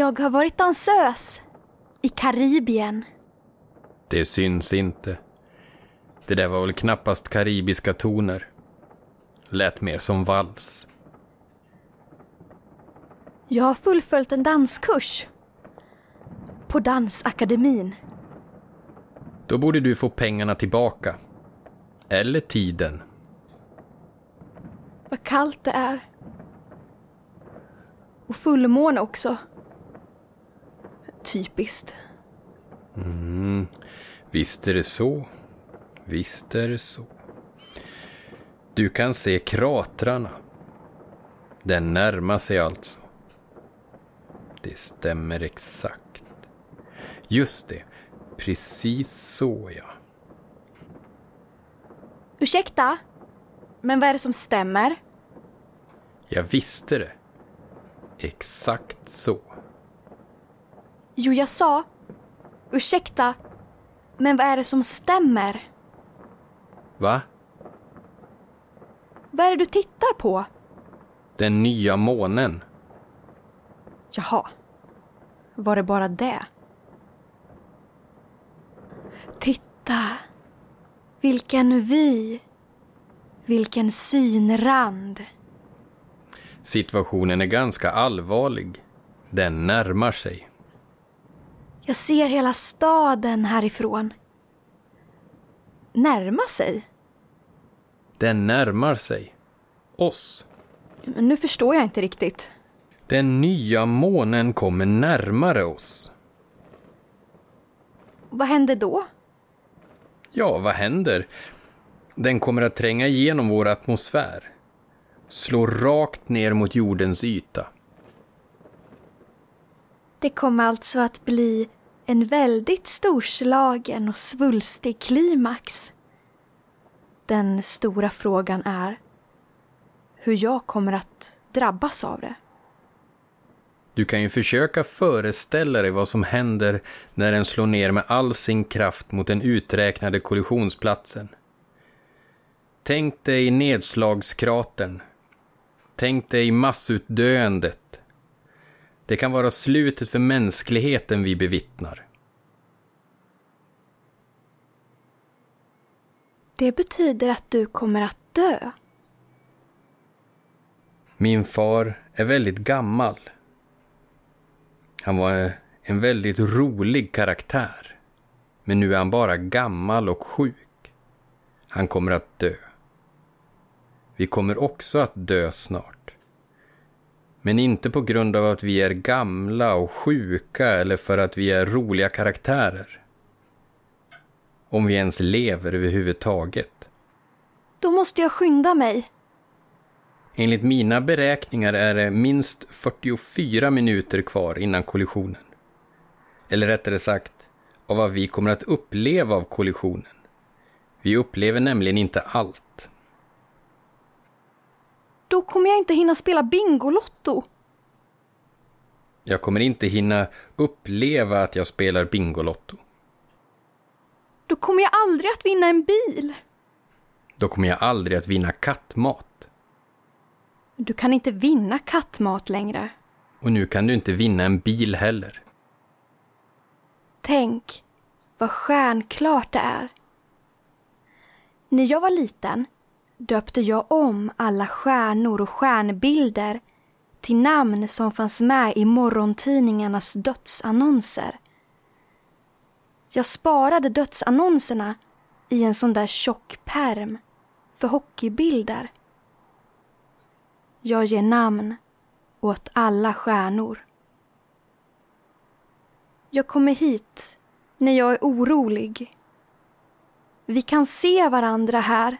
Jag har varit dansös i Karibien. Det syns inte. Det där var väl knappast karibiska toner. Lät mer som vals. Jag har fullföljt en danskurs. På Dansakademin. Då borde du få pengarna tillbaka. Eller tiden. Vad kallt det är. Och fullmåne också. Typiskt. Mm, visst är det så. Visst är det så. Du kan se kratrarna. Den närmar sig alltså. Det stämmer exakt. Just det. Precis så, ja. Ursäkta? Men vad är det som stämmer? Jag visste det. Exakt så. Jo, jag sa ursäkta, men vad är det som stämmer? Va? Vad är det du tittar på? Den nya månen. Jaha. Var det bara det? Titta. Vilken vy. Vilken synrand. Situationen är ganska allvarlig. Den närmar sig. Jag ser hela staden härifrån. Närma sig? Den närmar sig. Oss. Men nu förstår jag inte riktigt. Den nya månen kommer närmare oss. Vad händer då? Ja, vad händer? Den kommer att tränga igenom vår atmosfär. Slå rakt ner mot jordens yta. Det kommer alltså att bli en väldigt storslagen och svulstig klimax. Den stora frågan är hur jag kommer att drabbas av det. Du kan ju försöka föreställa dig vad som händer när den slår ner med all sin kraft mot den uträknade kollisionsplatsen. Tänk dig nedslagskratern. Tänk dig massutdöendet. Det kan vara slutet för mänskligheten vi bevittnar. Det betyder att du kommer att dö. Min far är väldigt gammal. Han var en väldigt rolig karaktär. Men nu är han bara gammal och sjuk. Han kommer att dö. Vi kommer också att dö snart. Men inte på grund av att vi är gamla och sjuka eller för att vi är roliga karaktärer. Om vi ens lever överhuvudtaget. Då måste jag skynda mig. Enligt mina beräkningar är det minst 44 minuter kvar innan kollisionen. Eller rättare sagt, av vad vi kommer att uppleva av kollisionen. Vi upplever nämligen inte allt. Då kommer jag inte hinna spela Bingolotto. Jag kommer inte hinna uppleva att jag spelar Bingolotto. Då kommer jag aldrig att vinna en bil. Då kommer jag aldrig att vinna kattmat. Du kan inte vinna kattmat längre. Och nu kan du inte vinna en bil heller. Tänk vad stjärnklart det är. När jag var liten döpte jag om alla stjärnor och stjärnbilder till namn som fanns med i morgontidningarnas dödsannonser. Jag sparade dödsannonserna i en sån där tjock perm för hockeybilder. Jag ger namn åt alla stjärnor. Jag kommer hit när jag är orolig. Vi kan se varandra här.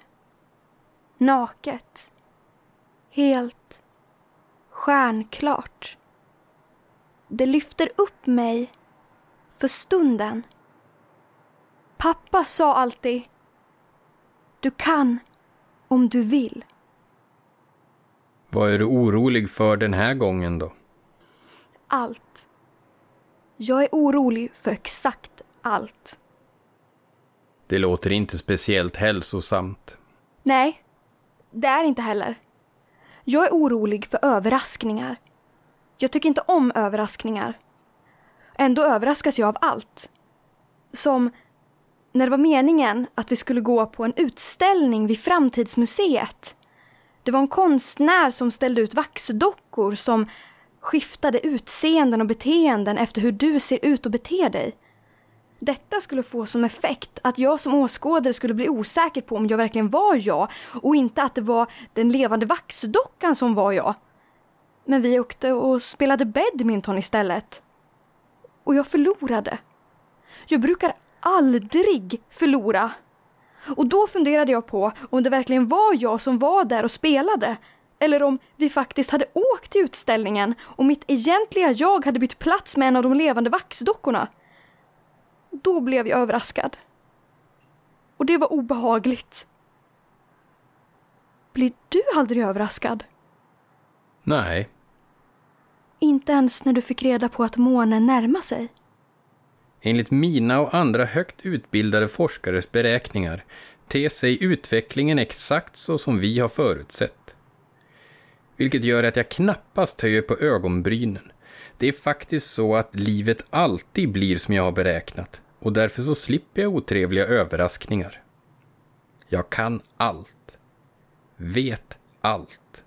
Naket. Helt stjärnklart. Det lyfter upp mig för stunden. Pappa sa alltid Du kan om du vill. Vad är du orolig för den här gången då? Allt. Jag är orolig för exakt allt. Det låter inte speciellt hälsosamt. Nej, det är inte heller. Jag är orolig för överraskningar. Jag tycker inte om överraskningar. Ändå överraskas jag av allt. Som när det var meningen att vi skulle gå på en utställning vid Framtidsmuseet. Det var en konstnär som ställde ut vaxdockor som skiftade utseenden och beteenden efter hur du ser ut och beter dig. Detta skulle få som effekt att jag som åskådare skulle bli osäker på om jag verkligen var jag och inte att det var den levande vaxdockan som var jag. Men vi åkte och spelade badminton istället. Och jag förlorade. Jag brukar aldrig förlora. Och då funderade jag på om det verkligen var jag som var där och spelade. Eller om vi faktiskt hade åkt till utställningen och mitt egentliga jag hade bytt plats med en av de levande vaxdockorna. Då blev jag överraskad. Och det var obehagligt. Blir du aldrig överraskad? Nej. Inte ens när du fick reda på att månen närmar sig? Enligt mina och andra högt utbildade forskares beräkningar ter sig utvecklingen exakt så som vi har förutsett. Vilket gör att jag knappast höjer på ögonbrynen. Det är faktiskt så att livet alltid blir som jag har beräknat och därför så slipper jag otrevliga överraskningar. Jag kan allt. Vet allt.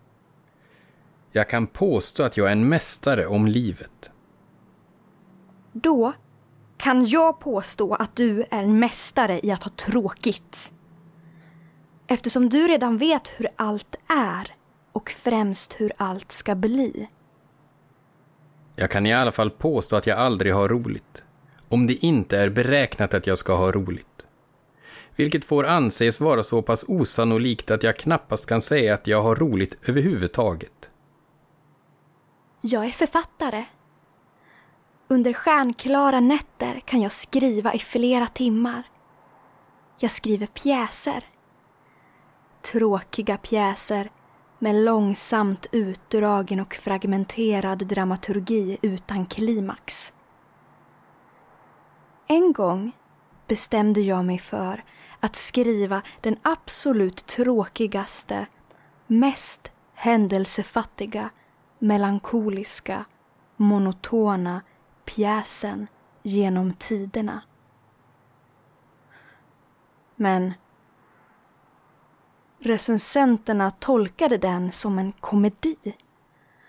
Jag kan påstå att jag är en mästare om livet. Då kan jag påstå att du är en mästare i att ha tråkigt. Eftersom du redan vet hur allt är och främst hur allt ska bli. Jag kan i alla fall påstå att jag aldrig har roligt. Om det inte är beräknat att jag ska ha roligt. Vilket får anses vara så pass osannolikt att jag knappast kan säga att jag har roligt överhuvudtaget. Jag är författare. Under stjärnklara nätter kan jag skriva i flera timmar. Jag skriver pjäser. Tråkiga pjäser med långsamt utdragen och fragmenterad dramaturgi utan klimax. En gång bestämde jag mig för att skriva den absolut tråkigaste, mest händelsefattiga, melankoliska, monotona pjäsen genom tiderna. Men recensenterna tolkade den som en komedi.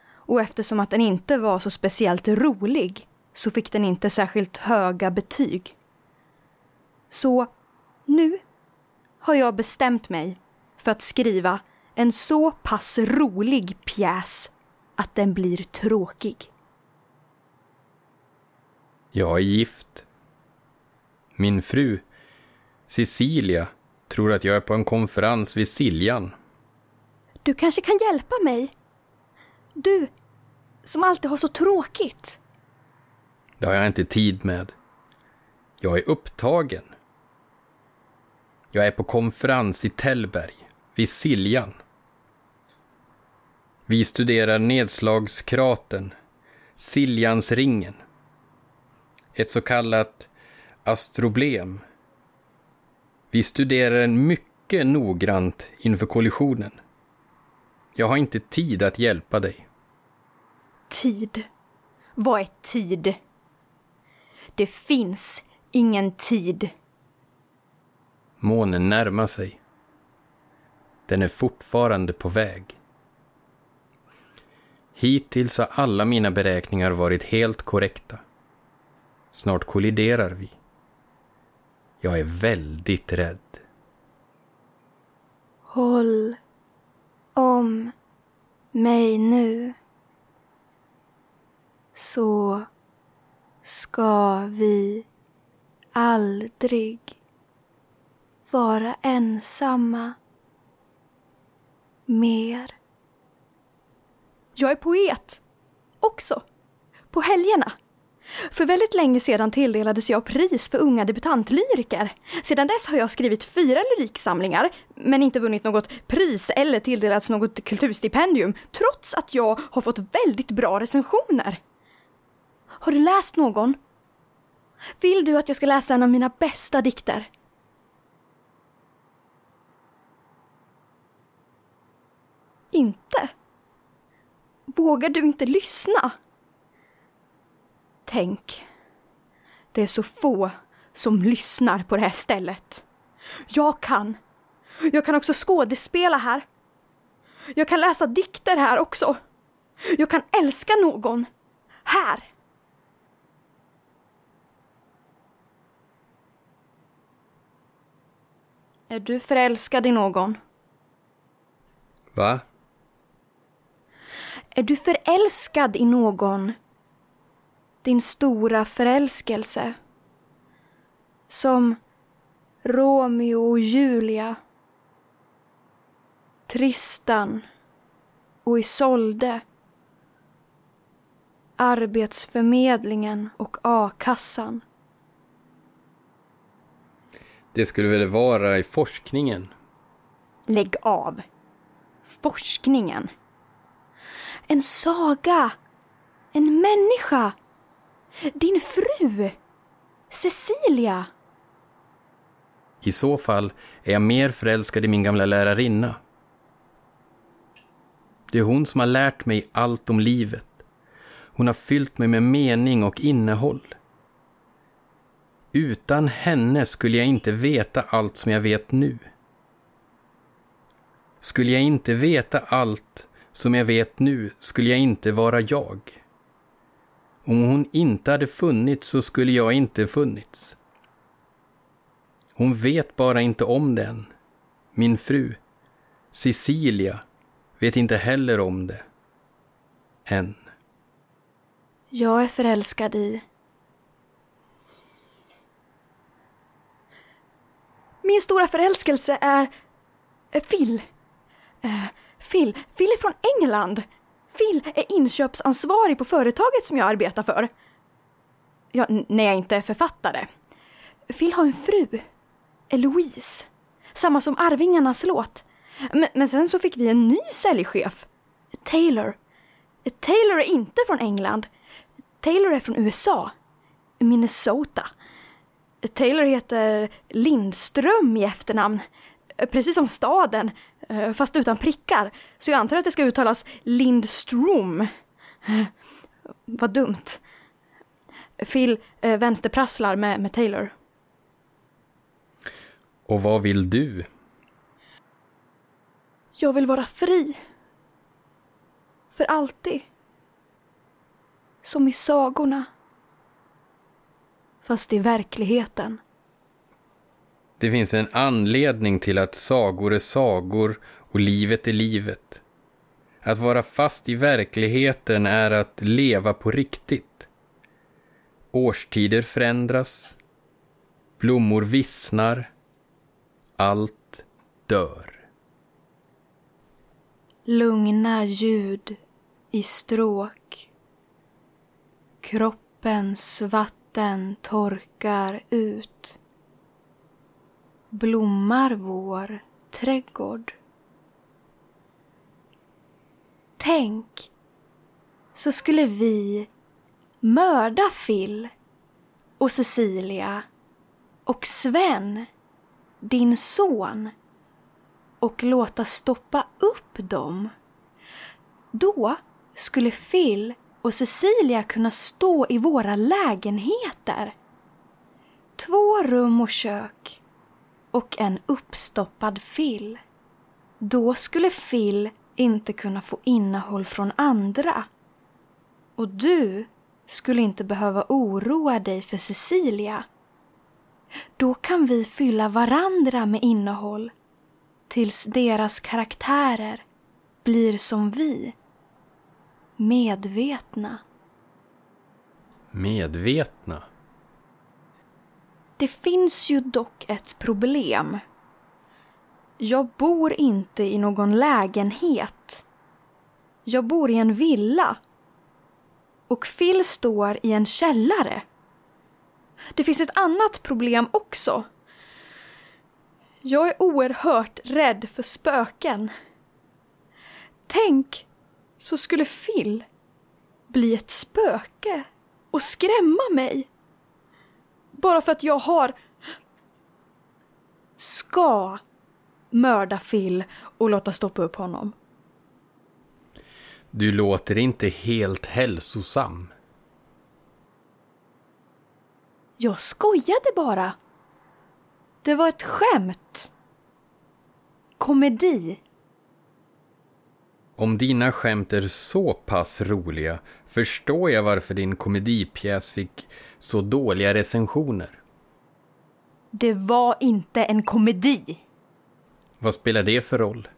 Och eftersom att den inte var så speciellt rolig så fick den inte särskilt höga betyg. Så nu har jag bestämt mig för att skriva en så pass rolig pjäs att den blir tråkig. Jag är gift. Min fru, Cecilia, tror att jag är på en konferens vid Siljan. Du kanske kan hjälpa mig? Du, som alltid har så tråkigt. Det har jag inte tid med. Jag är upptagen. Jag är på konferens i Tällberg, vid Siljan. Vi studerar nedslagskraten, Siljansringen. Ett så kallat astroblem. Vi studerar den mycket noggrant inför kollisionen. Jag har inte tid att hjälpa dig. Tid? Vad är tid? Det finns ingen tid. Månen närmar sig. Den är fortfarande på väg. Hittills har alla mina beräkningar varit helt korrekta. Snart kolliderar vi. Jag är väldigt rädd. Håll om mig nu. Så ska vi aldrig vara ensamma mer. Jag är poet också. På helgerna. För väldigt länge sedan tilldelades jag pris för unga debutantlyriker. Sedan dess har jag skrivit fyra lyriksamlingar, men inte vunnit något pris eller tilldelats något kulturstipendium, trots att jag har fått väldigt bra recensioner. Har du läst någon? Vill du att jag ska läsa en av mina bästa dikter? Inte? Vågar du inte lyssna? Tänk, det är så få som lyssnar på det här stället. Jag kan. Jag kan också skådespela här. Jag kan läsa dikter här också. Jag kan älska någon. Här. Är du förälskad i någon? Va? Är du förälskad i någon? Din stora förälskelse? Som Romeo och Julia. Tristan och Isolde. Arbetsförmedlingen och a-kassan. Det skulle väl vara i forskningen? Lägg av! Forskningen. En saga. En människa. Din fru. Cecilia. I så fall är jag mer förälskad i min gamla lärarinna. Det är hon som har lärt mig allt om livet. Hon har fyllt mig med mening och innehåll. Utan henne skulle jag inte veta allt som jag vet nu. Skulle jag inte veta allt som jag vet nu skulle jag inte vara jag. Om hon inte hade funnits så skulle jag inte funnits. Hon vet bara inte om den. Min fru, Cecilia, vet inte heller om det. Än. Jag är förälskad i... Min stora förälskelse är... Eh, Phil. Uh, Phil. Phil är från England. Phil är inköpsansvarig på företaget som jag arbetar för. Ja, när jag inte är författare. Phil har en fru. Eloise. Samma som Arvingarnas låt. Men, men sen så fick vi en ny säljchef. Taylor. Taylor är inte från England. Taylor är från USA. Minnesota. Taylor heter Lindström i efternamn. Precis som staden, fast utan prickar. Så jag antar att det ska uttalas Lindstrom. Vad dumt. Phil eh, vänsterprasslar med, med Taylor. Och vad vill du? Jag vill vara fri. För alltid. Som i sagorna. Fast i verkligheten. Det finns en anledning till att sagor är sagor och livet är livet. Att vara fast i verkligheten är att leva på riktigt. Årstider förändras. Blommor vissnar. Allt dör. Lugna ljud i stråk. Kroppens vatten torkar ut. Blommar vår trädgård. Tänk, så skulle vi mörda Phil och Cecilia och Sven, din son och låta stoppa upp dem. Då skulle Phil och Cecilia kunna stå i våra lägenheter. Två rum och kök och en uppstoppad Fill. Då skulle Fill inte kunna få innehåll från andra. Och du skulle inte behöva oroa dig för Cecilia. Då kan vi fylla varandra med innehåll tills deras karaktärer blir som vi. Medvetna. Medvetna? Det finns ju dock ett problem. Jag bor inte i någon lägenhet. Jag bor i en villa. Och Phil står i en källare. Det finns ett annat problem också. Jag är oerhört rädd för spöken. Tänk så skulle Phil bli ett spöke och skrämma mig. Bara för att jag har... Ska mörda Phil och låta stoppa upp honom. Du låter inte helt hälsosam. Jag skojade bara. Det var ett skämt. Komedi. Om dina skämt är så pass roliga förstår jag varför din komedipjäs fick så dåliga recensioner. Det var inte en komedi. Vad spelar det för roll?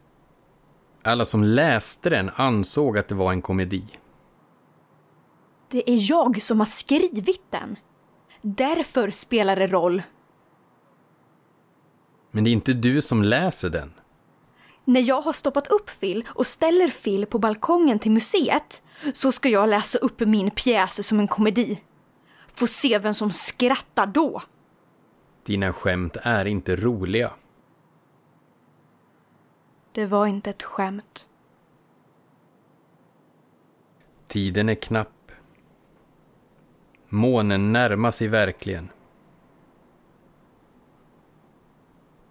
Alla som läste den ansåg att det var en komedi. Det är jag som har skrivit den. Därför spelar det roll. Men det är inte du som läser den. När jag har stoppat upp Phil och ställer Phil på balkongen till museet så ska jag läsa upp min pjäs som en komedi. Få se vem som skrattar då. Dina skämt är inte roliga. Det var inte ett skämt. Tiden är knapp. Månen närmar sig verkligen.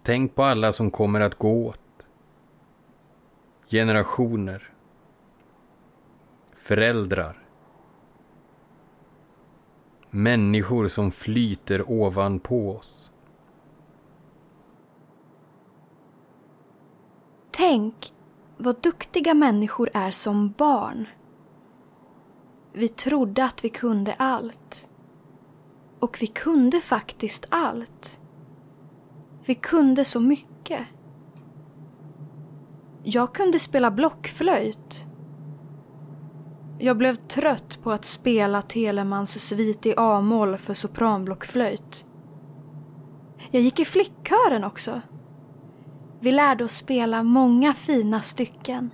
Tänk på alla som kommer att gå åt. Generationer. Föräldrar. Människor som flyter ovanpå oss. Tänk vad duktiga människor är som barn. Vi trodde att vi kunde allt. Och vi kunde faktiskt allt. Vi kunde så mycket. Jag kunde spela blockflöjt. Jag blev trött på att spela Telemans svit i A-moll för sopranblockflöjt. Jag gick i flickkören också. Vi lärde oss spela många fina stycken.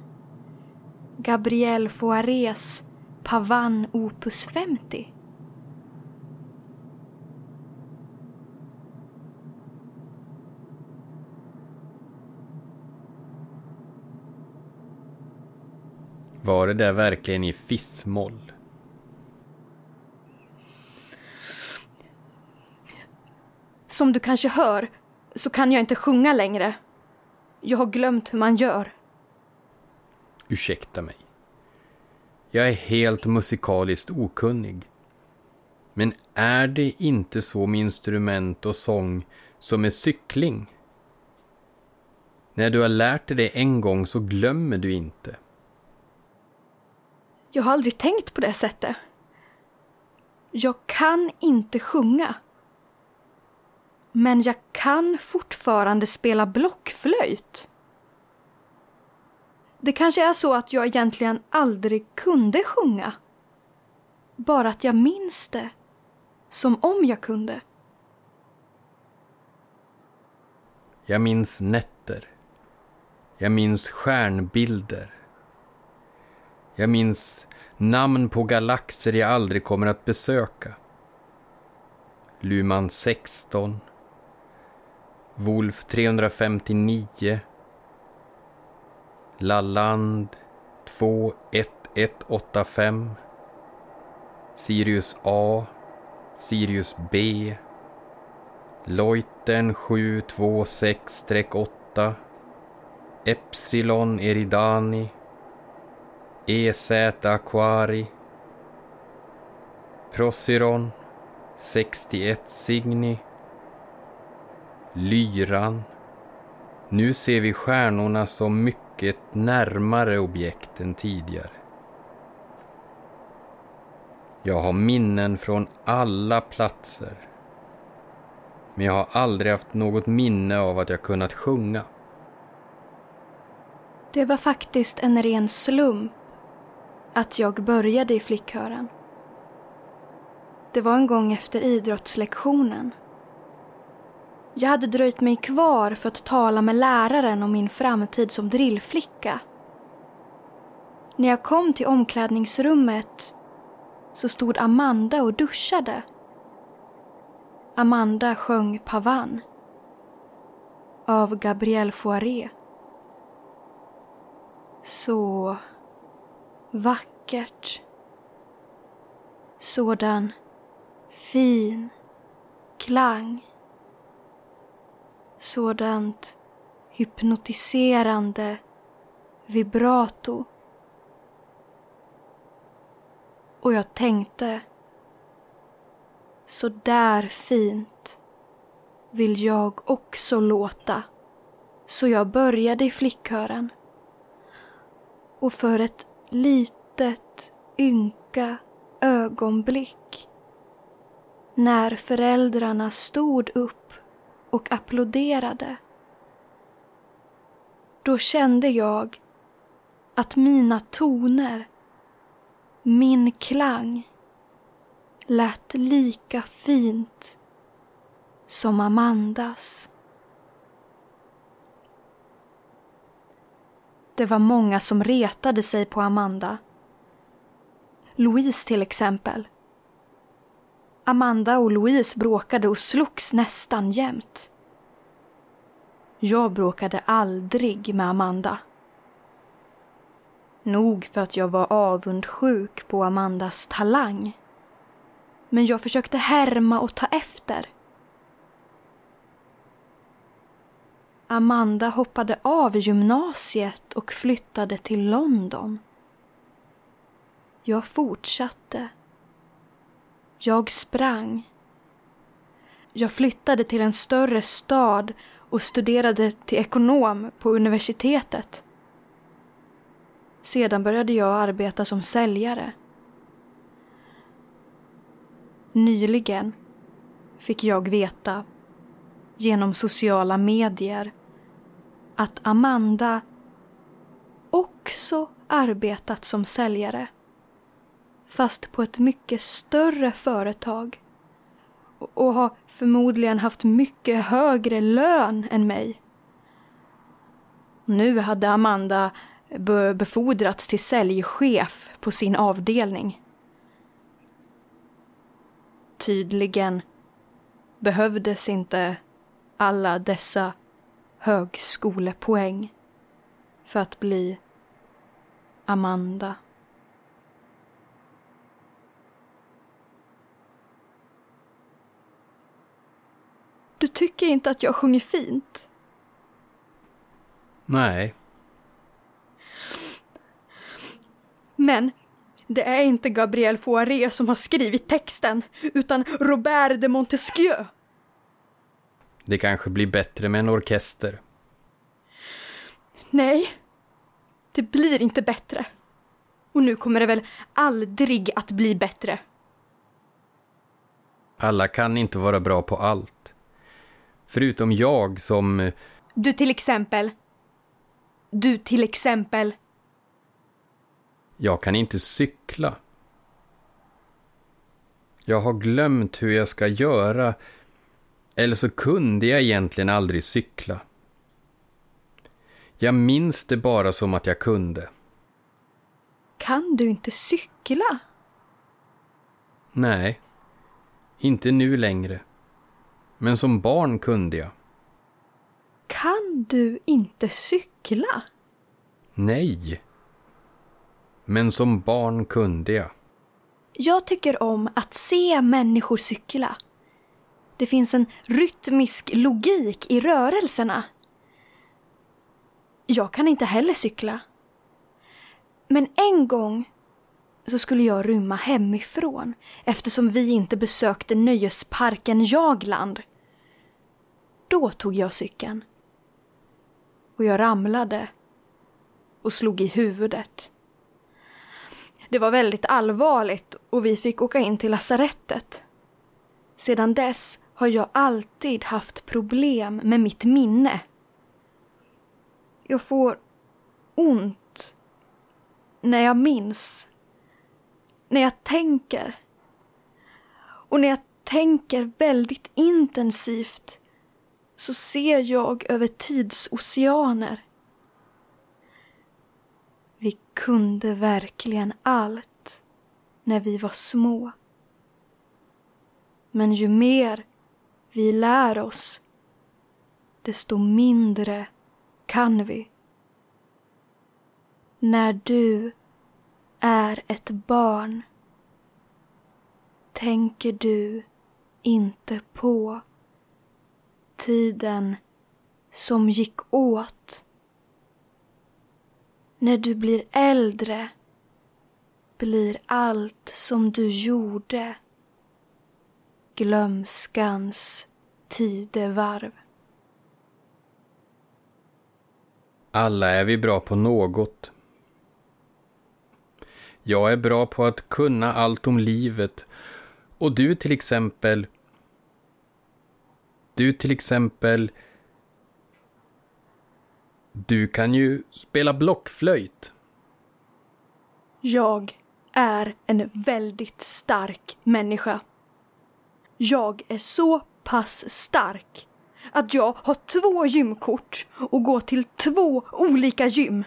Gabriel Foarés Pavan Opus 50. Var det där verkligen i fissmoll? Som du kanske hör så kan jag inte sjunga längre. Jag har glömt hur man gör. Ursäkta mig. Jag är helt musikaliskt okunnig. Men är det inte så med instrument och sång som med cykling? När du har lärt dig det en gång så glömmer du inte. Jag har aldrig tänkt på det sättet. Jag kan inte sjunga. Men jag kan fortfarande spela blockflöjt. Det kanske är så att jag egentligen aldrig kunde sjunga. Bara att jag minns det. Som om jag kunde. Jag minns nätter. Jag minns stjärnbilder. Jag minns namn på galaxer jag aldrig kommer att besöka. Luman 16. Wolf 359. Lalland 21185. Sirius A. Sirius B. Leuten 726-8. Epsilon Eridani. EZ Aquari. Prosiron. 61 Signi. Lyran. Nu ser vi stjärnorna som mycket närmare objekt än tidigare. Jag har minnen från alla platser. Men jag har aldrig haft något minne av att jag kunnat sjunga. Det var faktiskt en ren slump att jag började i flickkören. Det var en gång efter idrottslektionen. Jag hade dröjt mig kvar för att tala med läraren om min framtid som drillflicka. När jag kom till omklädningsrummet så stod Amanda och duschade. Amanda sjöng Pavan av Gabrielle Fauré. Så vackert. Sådan fin klang. Sådant hypnotiserande vibrato. Och jag tänkte Så där fint vill jag också låta. Så jag började i flickkören. Och för ett litet ynka ögonblick när föräldrarna stod upp och applåderade då kände jag att mina toner, min klang lät lika fint som Amandas. Det var många som retade sig på Amanda. Louise till exempel. Amanda och Louise bråkade och slogs nästan jämt. Jag bråkade aldrig med Amanda. Nog för att jag var avundsjuk på Amandas talang. Men jag försökte härma och ta efter. Amanda hoppade av gymnasiet och flyttade till London. Jag fortsatte. Jag sprang. Jag flyttade till en större stad och studerade till ekonom på universitetet. Sedan började jag arbeta som säljare. Nyligen fick jag veta genom sociala medier att Amanda också arbetat som säljare. Fast på ett mycket större företag. Och har förmodligen haft mycket högre lön än mig. Nu hade Amanda befordrats till säljchef på sin avdelning. Tydligen behövdes inte alla dessa högskolepoäng för att bli Amanda. Du tycker inte att jag sjunger fint? Nej. Men det är inte Gabriel Foiré som har skrivit texten, utan Robert de Montesquieu. Det kanske blir bättre med en orkester. Nej, det blir inte bättre. Och nu kommer det väl aldrig att bli bättre. Alla kan inte vara bra på allt. Förutom jag som... Du till exempel. Du till exempel. Jag kan inte cykla. Jag har glömt hur jag ska göra eller så kunde jag egentligen aldrig cykla. Jag minns det bara som att jag kunde. Kan du inte cykla? Nej, inte nu längre. Men som barn kunde jag. Kan du inte cykla? Nej. Men som barn kunde jag. Jag tycker om att se människor cykla. Det finns en rytmisk logik i rörelserna. Jag kan inte heller cykla. Men en gång så skulle jag rymma hemifrån eftersom vi inte besökte nöjesparken Jagland. Då tog jag cykeln. Och jag ramlade och slog i huvudet. Det var väldigt allvarligt och vi fick åka in till lasarettet. Sedan dess har jag alltid haft problem med mitt minne. Jag får ont när jag minns. När jag tänker. Och när jag tänker väldigt intensivt så ser jag över tidsoceaner. Vi kunde verkligen allt när vi var små. Men ju mer vi lär oss, desto mindre kan vi. När du är ett barn tänker du inte på tiden som gick åt. När du blir äldre blir allt som du gjorde glömskans tidevarv. Alla är vi bra på något. Jag är bra på att kunna allt om livet och du till exempel du till exempel du kan ju spela blockflöjt. Jag är en väldigt stark människa. Jag är så pass stark att jag har två gymkort och går till två olika gym.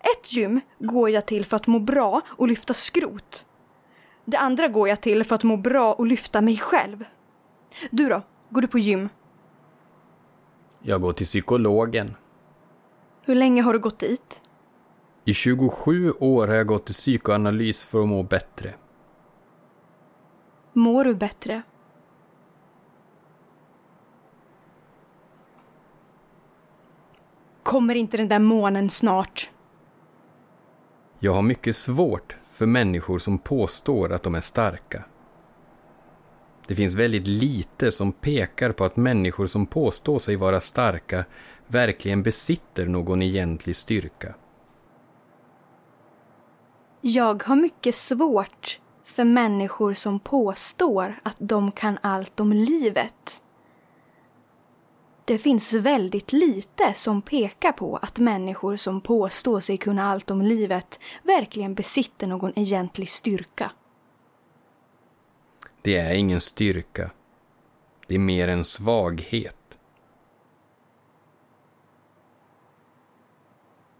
Ett gym går jag till för att må bra och lyfta skrot. Det andra går jag till för att må bra och lyfta mig själv. Du då? Går du på gym? Jag går till psykologen. Hur länge har du gått dit? I 27 år har jag gått till psykoanalys för att må bättre. Mår du bättre? Kommer inte den där månen snart? Jag har mycket svårt för människor som påstår att de är starka. Det finns väldigt lite som pekar på att människor som påstår sig vara starka verkligen besitter någon egentlig styrka. Jag har mycket svårt för människor som påstår att de kan allt om livet. Det finns väldigt lite som pekar på att människor som påstår sig kunna allt om livet verkligen besitter någon egentlig styrka. Det är ingen styrka. Det är mer en svaghet.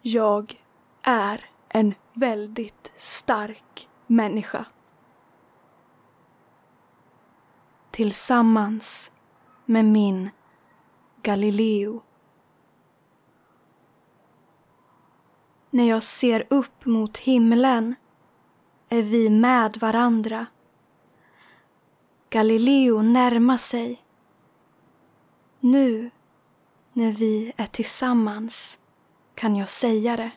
Jag är en väldigt stark människa. Tillsammans med min Galileo. När jag ser upp mot himlen är vi med varandra. Galileo närmar sig. Nu, när vi är tillsammans, kan jag säga det.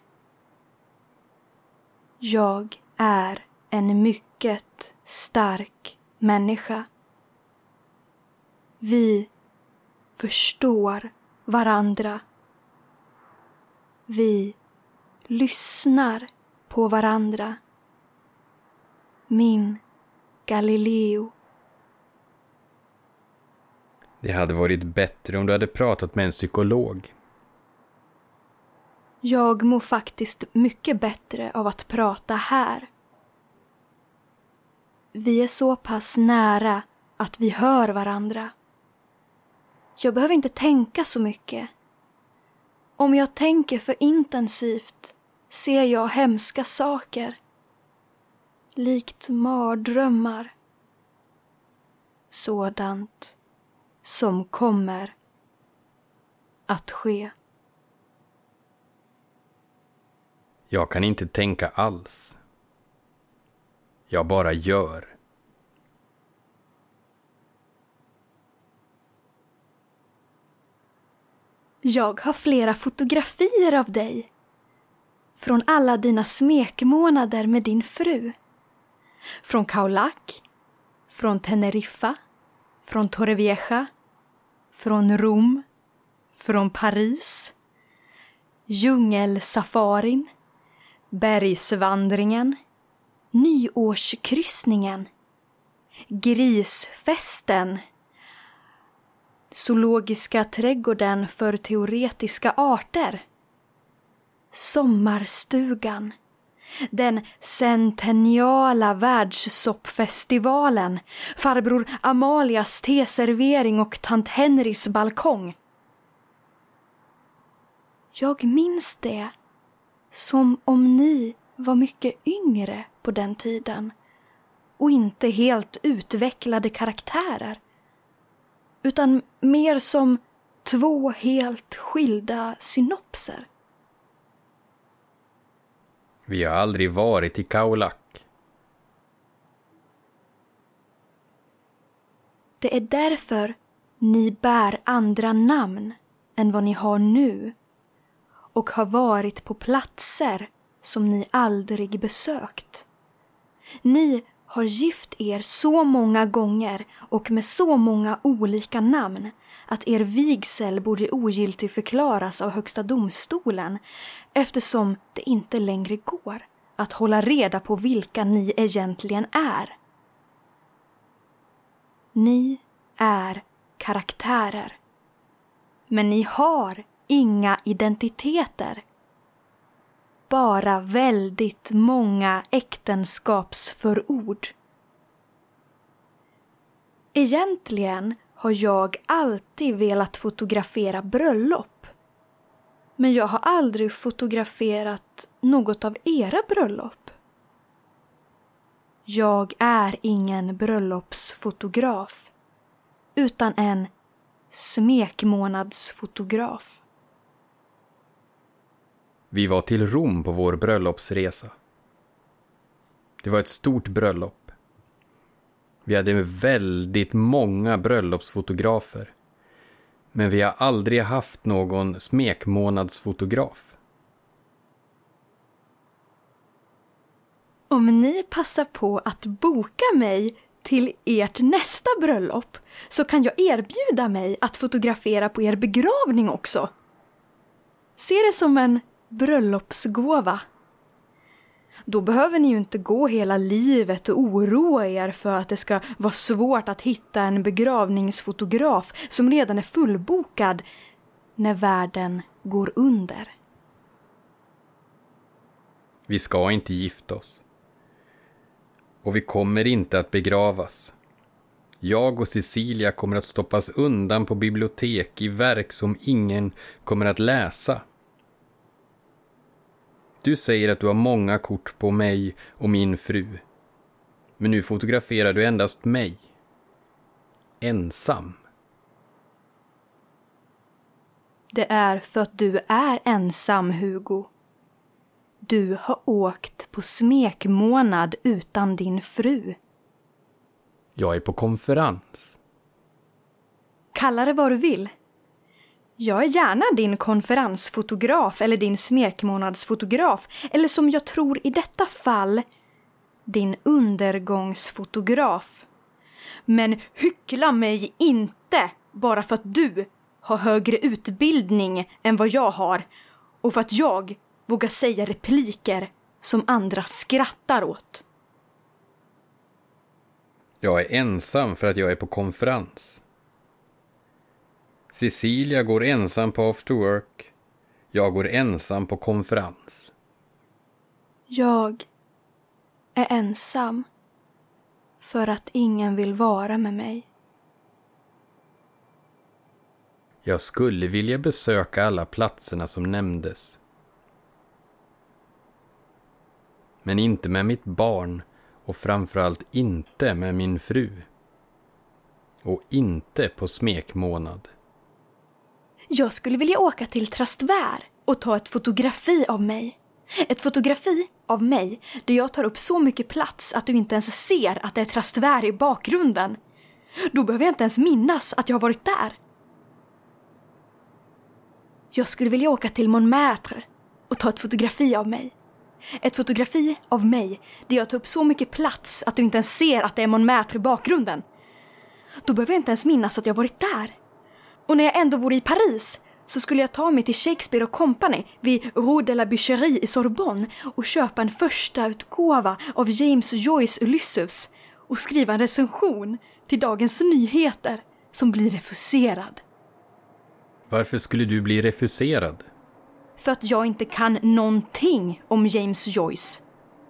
Jag är en mycket stark människa. Vi förstår varandra. Vi lyssnar på varandra. Min Galileo. Det hade varit bättre om du hade pratat med en psykolog. Jag mår faktiskt mycket bättre av att prata här. Vi är så pass nära att vi hör varandra. Jag behöver inte tänka så mycket. Om jag tänker för intensivt ser jag hemska saker. Likt mardrömmar. Sådant som kommer att ske. Jag kan inte tänka alls. Jag bara gör. Jag har flera fotografier av dig. Från alla dina smekmånader med din fru. Från Kaulak, från Teneriffa, från Torrevieja, från Rom, från Paris, djungelsafarin, bergsvandringen, nyårskryssningen, grisfesten. Zoologiska trädgården för teoretiska arter. Sommarstugan. Den centeniala världssoppfestivalen. Farbror Amalias teservering och tant Henrys balkong. Jag minns det som om ni var mycket yngre på den tiden och inte helt utvecklade karaktärer utan mer som två helt skilda synopser. Vi har aldrig varit i Kaolack. Det är därför ni bär andra namn än vad ni har nu och har varit på platser som ni aldrig besökt. Ni har gift er så många gånger och med så många olika namn att er vigsel borde ogiltig förklaras av Högsta domstolen eftersom det inte längre går att hålla reda på vilka ni egentligen är. Ni är karaktärer. Men ni har inga identiteter. Bara väldigt många äktenskapsförord. Egentligen har jag alltid velat fotografera bröllop. Men jag har aldrig fotograferat något av era bröllop. Jag är ingen bröllopsfotograf utan en smekmånadsfotograf. Vi var till Rom på vår bröllopsresa. Det var ett stort bröllop. Vi hade väldigt många bröllopsfotografer. Men vi har aldrig haft någon smekmånadsfotograf. Om ni passar på att boka mig till ert nästa bröllop så kan jag erbjuda mig att fotografera på er begravning också. Se det som en bröllopsgåva. Då behöver ni ju inte gå hela livet och oroa er för att det ska vara svårt att hitta en begravningsfotograf som redan är fullbokad när världen går under. Vi ska inte gifta oss. Och vi kommer inte att begravas. Jag och Cecilia kommer att stoppas undan på bibliotek i verk som ingen kommer att läsa. Du säger att du har många kort på mig och min fru. Men nu fotograferar du endast mig. Ensam. Det är för att du är ensam, Hugo. Du har åkt på smekmånad utan din fru. Jag är på konferens. Kalla det vad du vill. Jag är gärna din konferensfotograf eller din smekmånadsfotograf eller som jag tror i detta fall, din undergångsfotograf. Men hyckla mig inte bara för att du har högre utbildning än vad jag har och för att jag vågar säga repliker som andra skrattar åt. Jag är ensam för att jag är på konferens. Cecilia går ensam på after work. Jag går ensam på konferens. Jag är ensam för att ingen vill vara med mig. Jag skulle vilja besöka alla platserna som nämndes. Men inte med mitt barn och framförallt inte med min fru. Och inte på smekmånad. Jag skulle vilja åka till Trastvär och ta ett fotografi av mig. Ett fotografi av mig där jag tar upp så mycket plats att du inte ens ser att det är Trastvär i bakgrunden. Då behöver jag inte ens minnas att jag har varit där. Jag skulle vilja åka till Montmartre och ta ett fotografi av mig. Ett fotografi av mig där jag tar upp så mycket plats att du inte ens ser att det är Montmartre i bakgrunden. Då behöver jag inte ens minnas att jag varit där. Och när jag ändå vore i Paris så skulle jag ta mig till Shakespeare och Company vid Rue de la Bûcherie i Sorbonne och köpa en första utgåva av James Joyce Ulysses och skriva en recension till Dagens Nyheter som blir refuserad. Varför skulle du bli refuserad? För att jag inte kan någonting om James Joyce.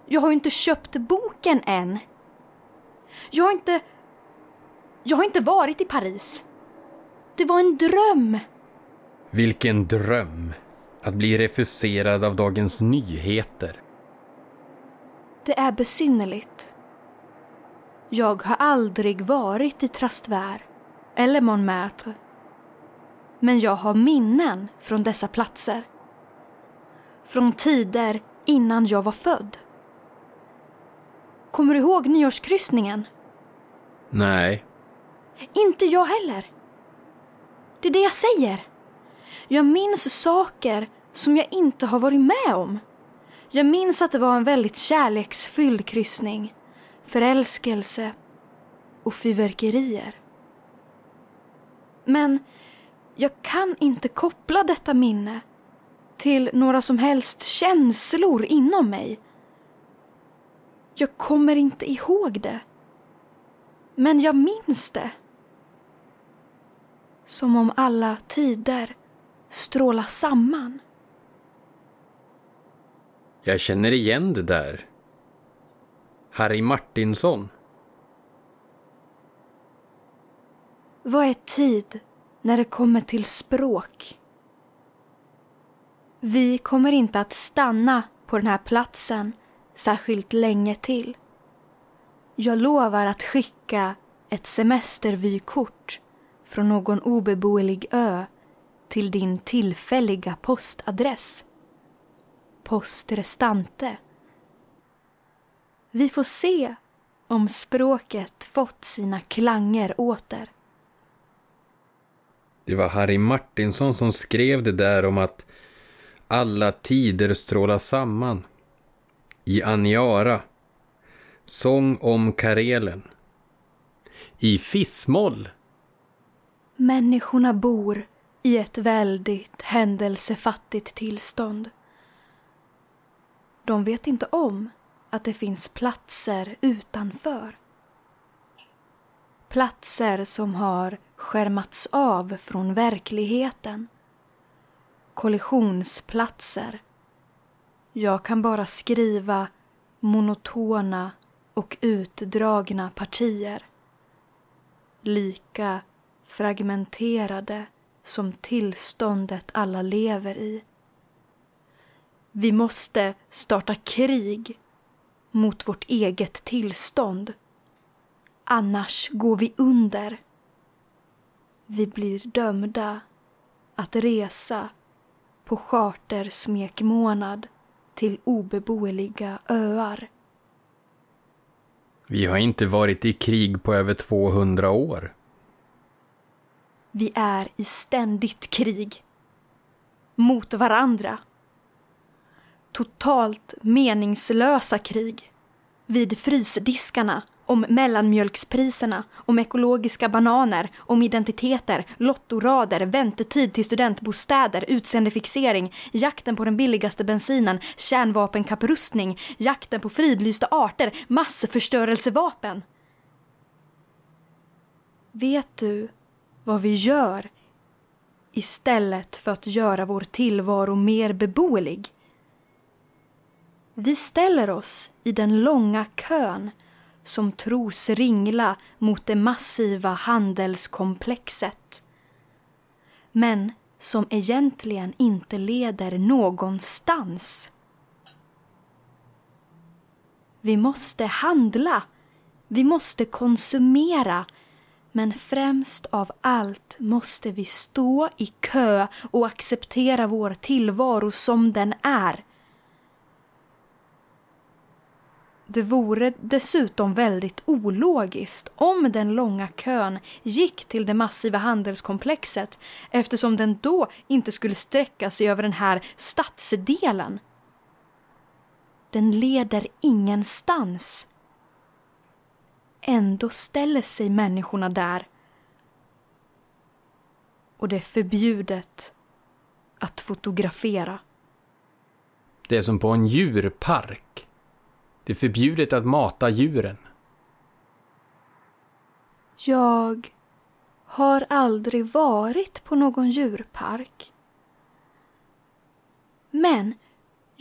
Jag har ju inte köpt boken än. Jag har inte... Jag har inte varit i Paris. Det var en dröm. Vilken dröm! Att bli refuserad av Dagens Nyheter. Det är besynnerligt. Jag har aldrig varit i Trastvär eller Montmartre. Men jag har minnen från dessa platser. Från tider innan jag var född. Kommer du ihåg nyårskryssningen? Nej. Inte jag heller. Det är det jag säger. Jag minns saker som jag inte har varit med om. Jag minns att det var en väldigt kärleksfylld kryssning. förälskelse och fyrverkerier. Men jag kan inte koppla detta minne till några som helst känslor inom mig. Jag kommer inte ihåg det. Men jag minns det. Som om alla tider strålar samman. Jag känner igen det där. Harry Martinsson. Vad är tid när det kommer till språk? Vi kommer inte att stanna på den här platsen särskilt länge till. Jag lovar att skicka ett semestervykort från någon obeboelig ö till din tillfälliga postadress. Post restante. Vi får se om språket fått sina klanger åter. Det var Harry Martinsson som skrev det där om att alla tider strålar samman. I Aniara. Sång om Karelen. I Fissmoll. Människorna bor i ett väldigt händelsefattigt tillstånd. De vet inte om att det finns platser utanför. Platser som har skärmats av från verkligheten. Kollisionsplatser. Jag kan bara skriva monotona och utdragna partier. Lika fragmenterade som tillståndet alla lever i. Vi måste starta krig mot vårt eget tillstånd. Annars går vi under. Vi blir dömda att resa på chartersmekmånad till obeboeliga öar. Vi har inte varit i krig på över 200 år. Vi är i ständigt krig. Mot varandra. Totalt meningslösa krig. Vid frysdiskarna om mellanmjölkspriserna, om ekologiska bananer, om identiteter, lottorader, väntetid till studentbostäder, utseendefixering, jakten på den billigaste bensinen, kärnvapenkapprustning, jakten på fridlysta arter, massförstörelsevapen. Vet du vad vi gör istället för att göra vår tillvaro mer beboelig? Vi ställer oss i den långa kön som tros ringla mot det massiva handelskomplexet. Men som egentligen inte leder någonstans. Vi måste handla. Vi måste konsumera. Men främst av allt måste vi stå i kö och acceptera vår tillvaro som den är. Det vore dessutom väldigt ologiskt om den långa kön gick till det massiva handelskomplexet eftersom den då inte skulle sträcka sig över den här stadsdelen. Den leder ingenstans. Ändå ställer sig människorna där. Och det är förbjudet att fotografera. Det är som på en djurpark. Det är förbjudet att mata djuren. Jag har aldrig varit på någon djurpark. Men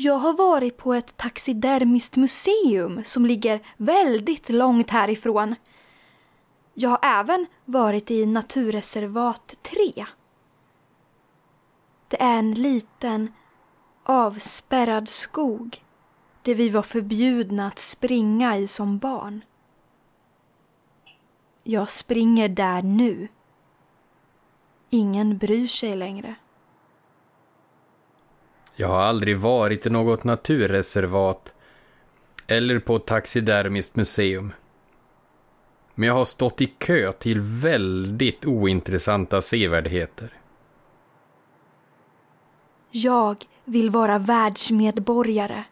jag har varit på ett taxidermiskt museum som ligger väldigt långt härifrån. Jag har även varit i naturreservat 3. Det är en liten avspärrad skog det vi var förbjudna att springa i som barn. Jag springer där nu. Ingen bryr sig längre. Jag har aldrig varit i något naturreservat eller på ett taxidermiskt museum. Men jag har stått i kö till väldigt ointressanta sevärdheter. Jag vill vara världsmedborgare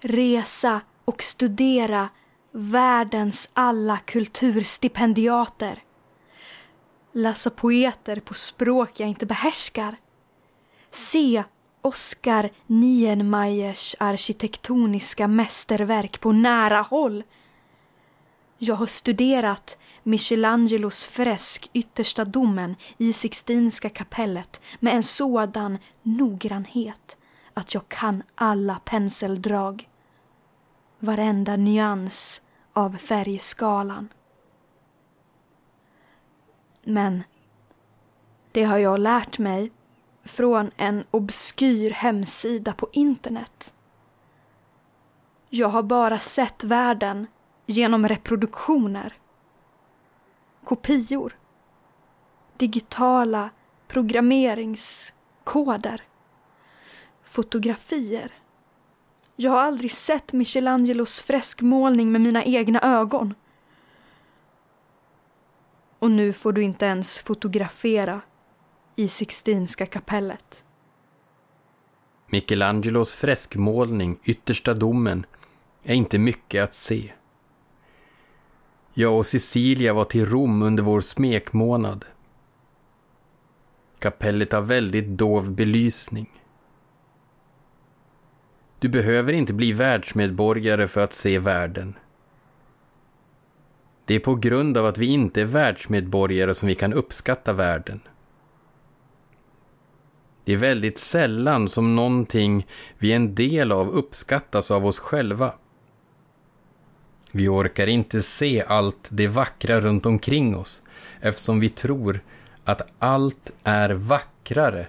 resa och studera världens alla kulturstipendiater. Läsa poeter på språk jag inte behärskar. Se Oskar Nienmeyers arkitektoniska mästerverk på nära håll. Jag har studerat Michelangelos fresk Yttersta domen i Sixtinska kapellet med en sådan noggrannhet att jag kan alla penseldrag. Varenda nyans av färgskalan. Men det har jag lärt mig från en obskyr hemsida på internet. Jag har bara sett världen genom reproduktioner. Kopior. Digitala programmeringskoder. Fotografier. Jag har aldrig sett Michelangelos freskmålning med mina egna ögon. Och nu får du inte ens fotografera i Sixtinska kapellet. Michelangelos freskmålning Yttersta domen är inte mycket att se. Jag och Cecilia var till Rom under vår smekmånad. Kapellet har väldigt dov belysning. Du behöver inte bli världsmedborgare för att se världen. Det är på grund av att vi inte är världsmedborgare som vi kan uppskatta världen. Det är väldigt sällan som någonting vi är en del av uppskattas av oss själva. Vi orkar inte se allt det vackra runt omkring oss eftersom vi tror att allt är vackrare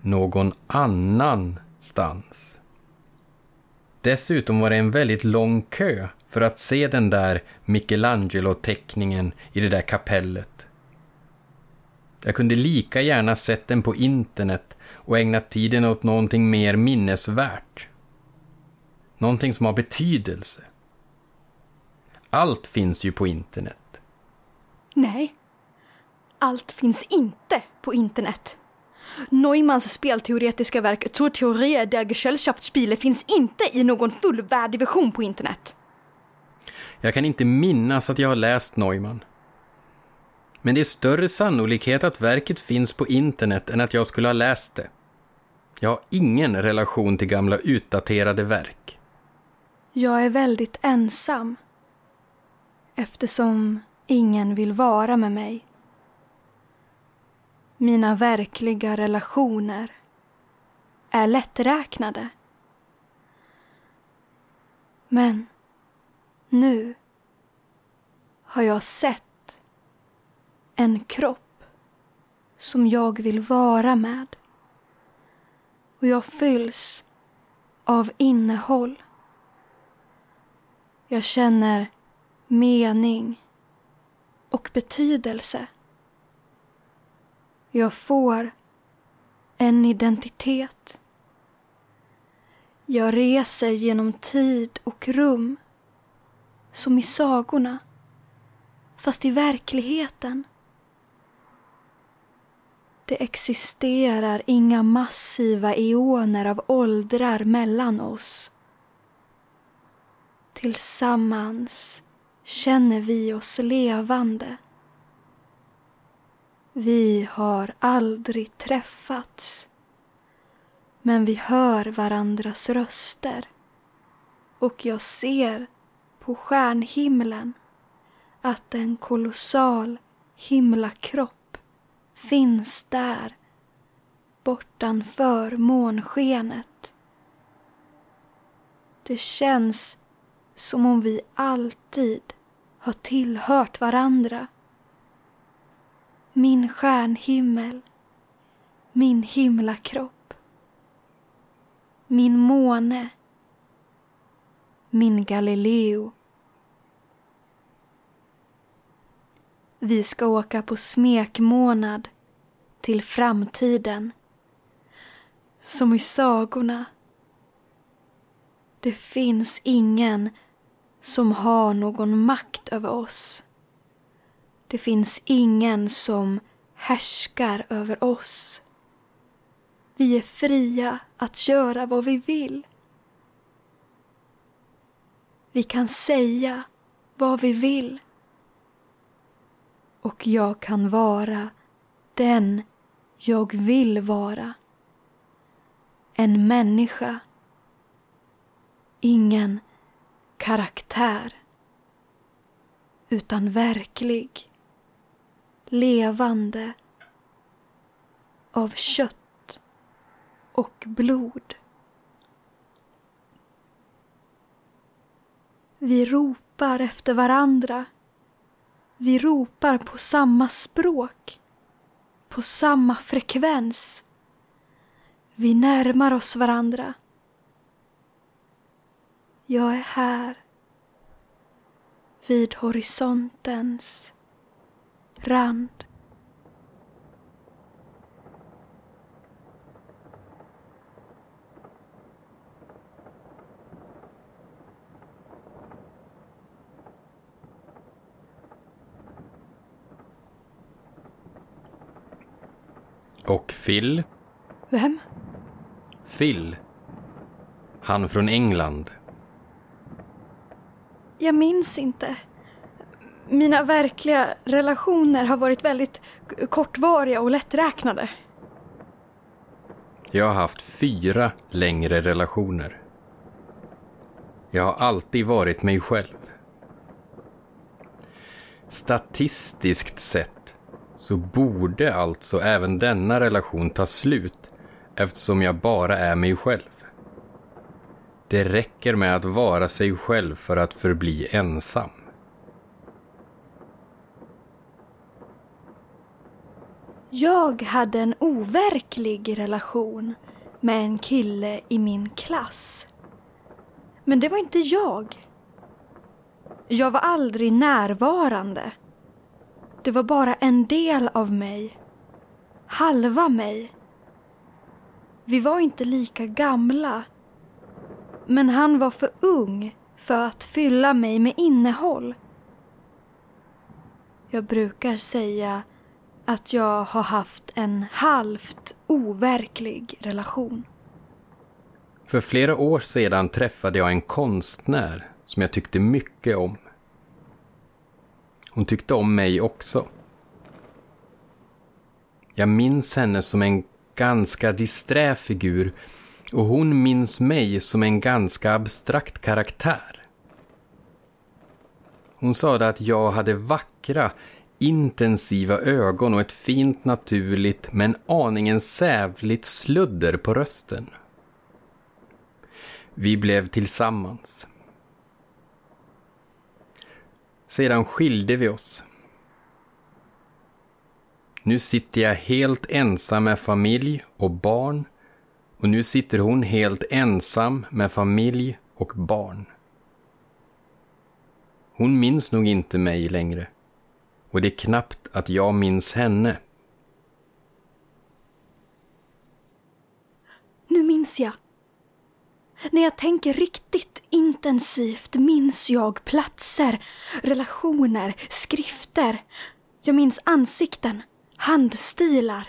någon annanstans. Dessutom var det en väldigt lång kö för att se den där Michelangelo-teckningen i det där kapellet. Jag kunde lika gärna sett den på internet och ägnat tiden åt någonting mer minnesvärt. Någonting som har betydelse. Allt finns ju på internet. Nej, allt finns inte på internet. Neumanns spelteoretiska verk Zur Theorie der Gesellschaftsspiele finns inte i någon fullvärdig version på internet. Jag kan inte minnas att jag har läst Neumann. Men det är större sannolikhet att verket finns på internet än att jag skulle ha läst det. Jag har ingen relation till gamla utdaterade verk. Jag är väldigt ensam. Eftersom ingen vill vara med mig. Mina verkliga relationer är lätträknade. Men nu har jag sett en kropp som jag vill vara med. Och jag fylls av innehåll. Jag känner mening och betydelse. Jag får en identitet. Jag reser genom tid och rum som i sagorna, fast i verkligheten. Det existerar inga massiva eoner av åldrar mellan oss. Tillsammans känner vi oss levande. Vi har aldrig träffats. Men vi hör varandras röster. Och jag ser på stjärnhimlen att en kolossal himlakropp finns där bortanför månskenet. Det känns som om vi alltid har tillhört varandra. Min stjärnhimmel, min himlakropp, min måne, min Galileo. Vi ska åka på smekmånad till framtiden. Som i sagorna. Det finns ingen som har någon makt över oss. Det finns ingen som härskar över oss. Vi är fria att göra vad vi vill. Vi kan säga vad vi vill. Och jag kan vara den jag vill vara. En människa. Ingen karaktär. Utan verklig. Levande. Av kött och blod. Vi ropar efter varandra. Vi ropar på samma språk. På samma frekvens. Vi närmar oss varandra. Jag är här. Vid horisontens rand. Och Phil? Vem? Phil. Han från England. Jag minns inte. Mina verkliga relationer har varit väldigt kortvariga och lätträknade. Jag har haft fyra längre relationer. Jag har alltid varit mig själv. Statistiskt sett så borde alltså även denna relation ta slut eftersom jag bara är mig själv. Det räcker med att vara sig själv för att förbli ensam. Jag hade en overklig relation med en kille i min klass. Men det var inte jag. Jag var aldrig närvarande. Det var bara en del av mig. Halva mig. Vi var inte lika gamla. Men han var för ung för att fylla mig med innehåll. Jag brukar säga att jag har haft en halvt overklig relation. För flera år sedan träffade jag en konstnär som jag tyckte mycket om. Hon tyckte om mig också. Jag minns henne som en ganska disträ figur och hon minns mig som en ganska abstrakt karaktär. Hon sade att jag hade vackra, intensiva ögon och ett fint naturligt men aningen sävligt sludder på rösten. Vi blev tillsammans. Sedan skilde vi oss. Nu sitter jag helt ensam med familj och barn och nu sitter hon helt ensam med familj och barn. Hon minns nog inte mig längre och det är knappt att jag minns henne. Nu minns jag. När jag tänker riktigt intensivt minns jag platser, relationer, skrifter. Jag minns ansikten, handstilar.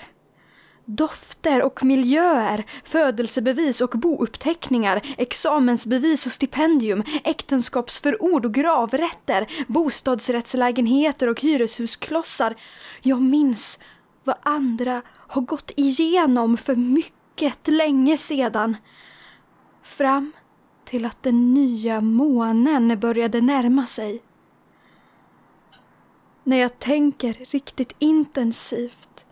Dofter och miljöer, födelsebevis och bouppteckningar, examensbevis och stipendium, äktenskapsförord och gravrätter, bostadsrättslägenheter och hyreshusklossar. Jag minns vad andra har gått igenom för mycket länge sedan. Fram till att den nya månen började närma sig. När jag tänker riktigt intensivt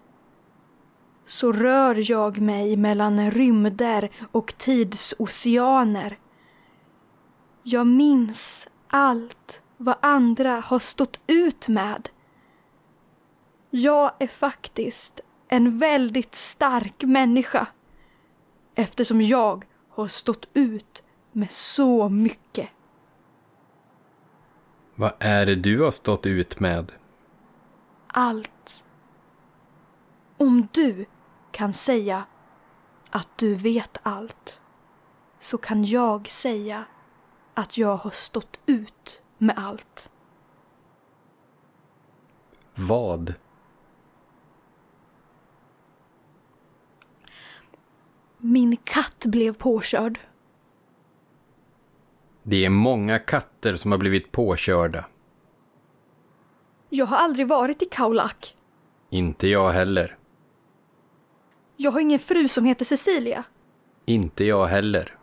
så rör jag mig mellan rymder och tidsoceaner. Jag minns allt vad andra har stått ut med. Jag är faktiskt en väldigt stark människa eftersom jag har stått ut med så mycket. Vad är det du har stått ut med? Allt. Om du kan säga att du vet allt så kan jag säga att jag har stått ut med allt. Vad? Min katt blev påkörd. Det är många katter som har blivit påkörda. Jag har aldrig varit i Kaulak. Inte jag heller. Jag har ingen fru som heter Cecilia. Inte jag heller.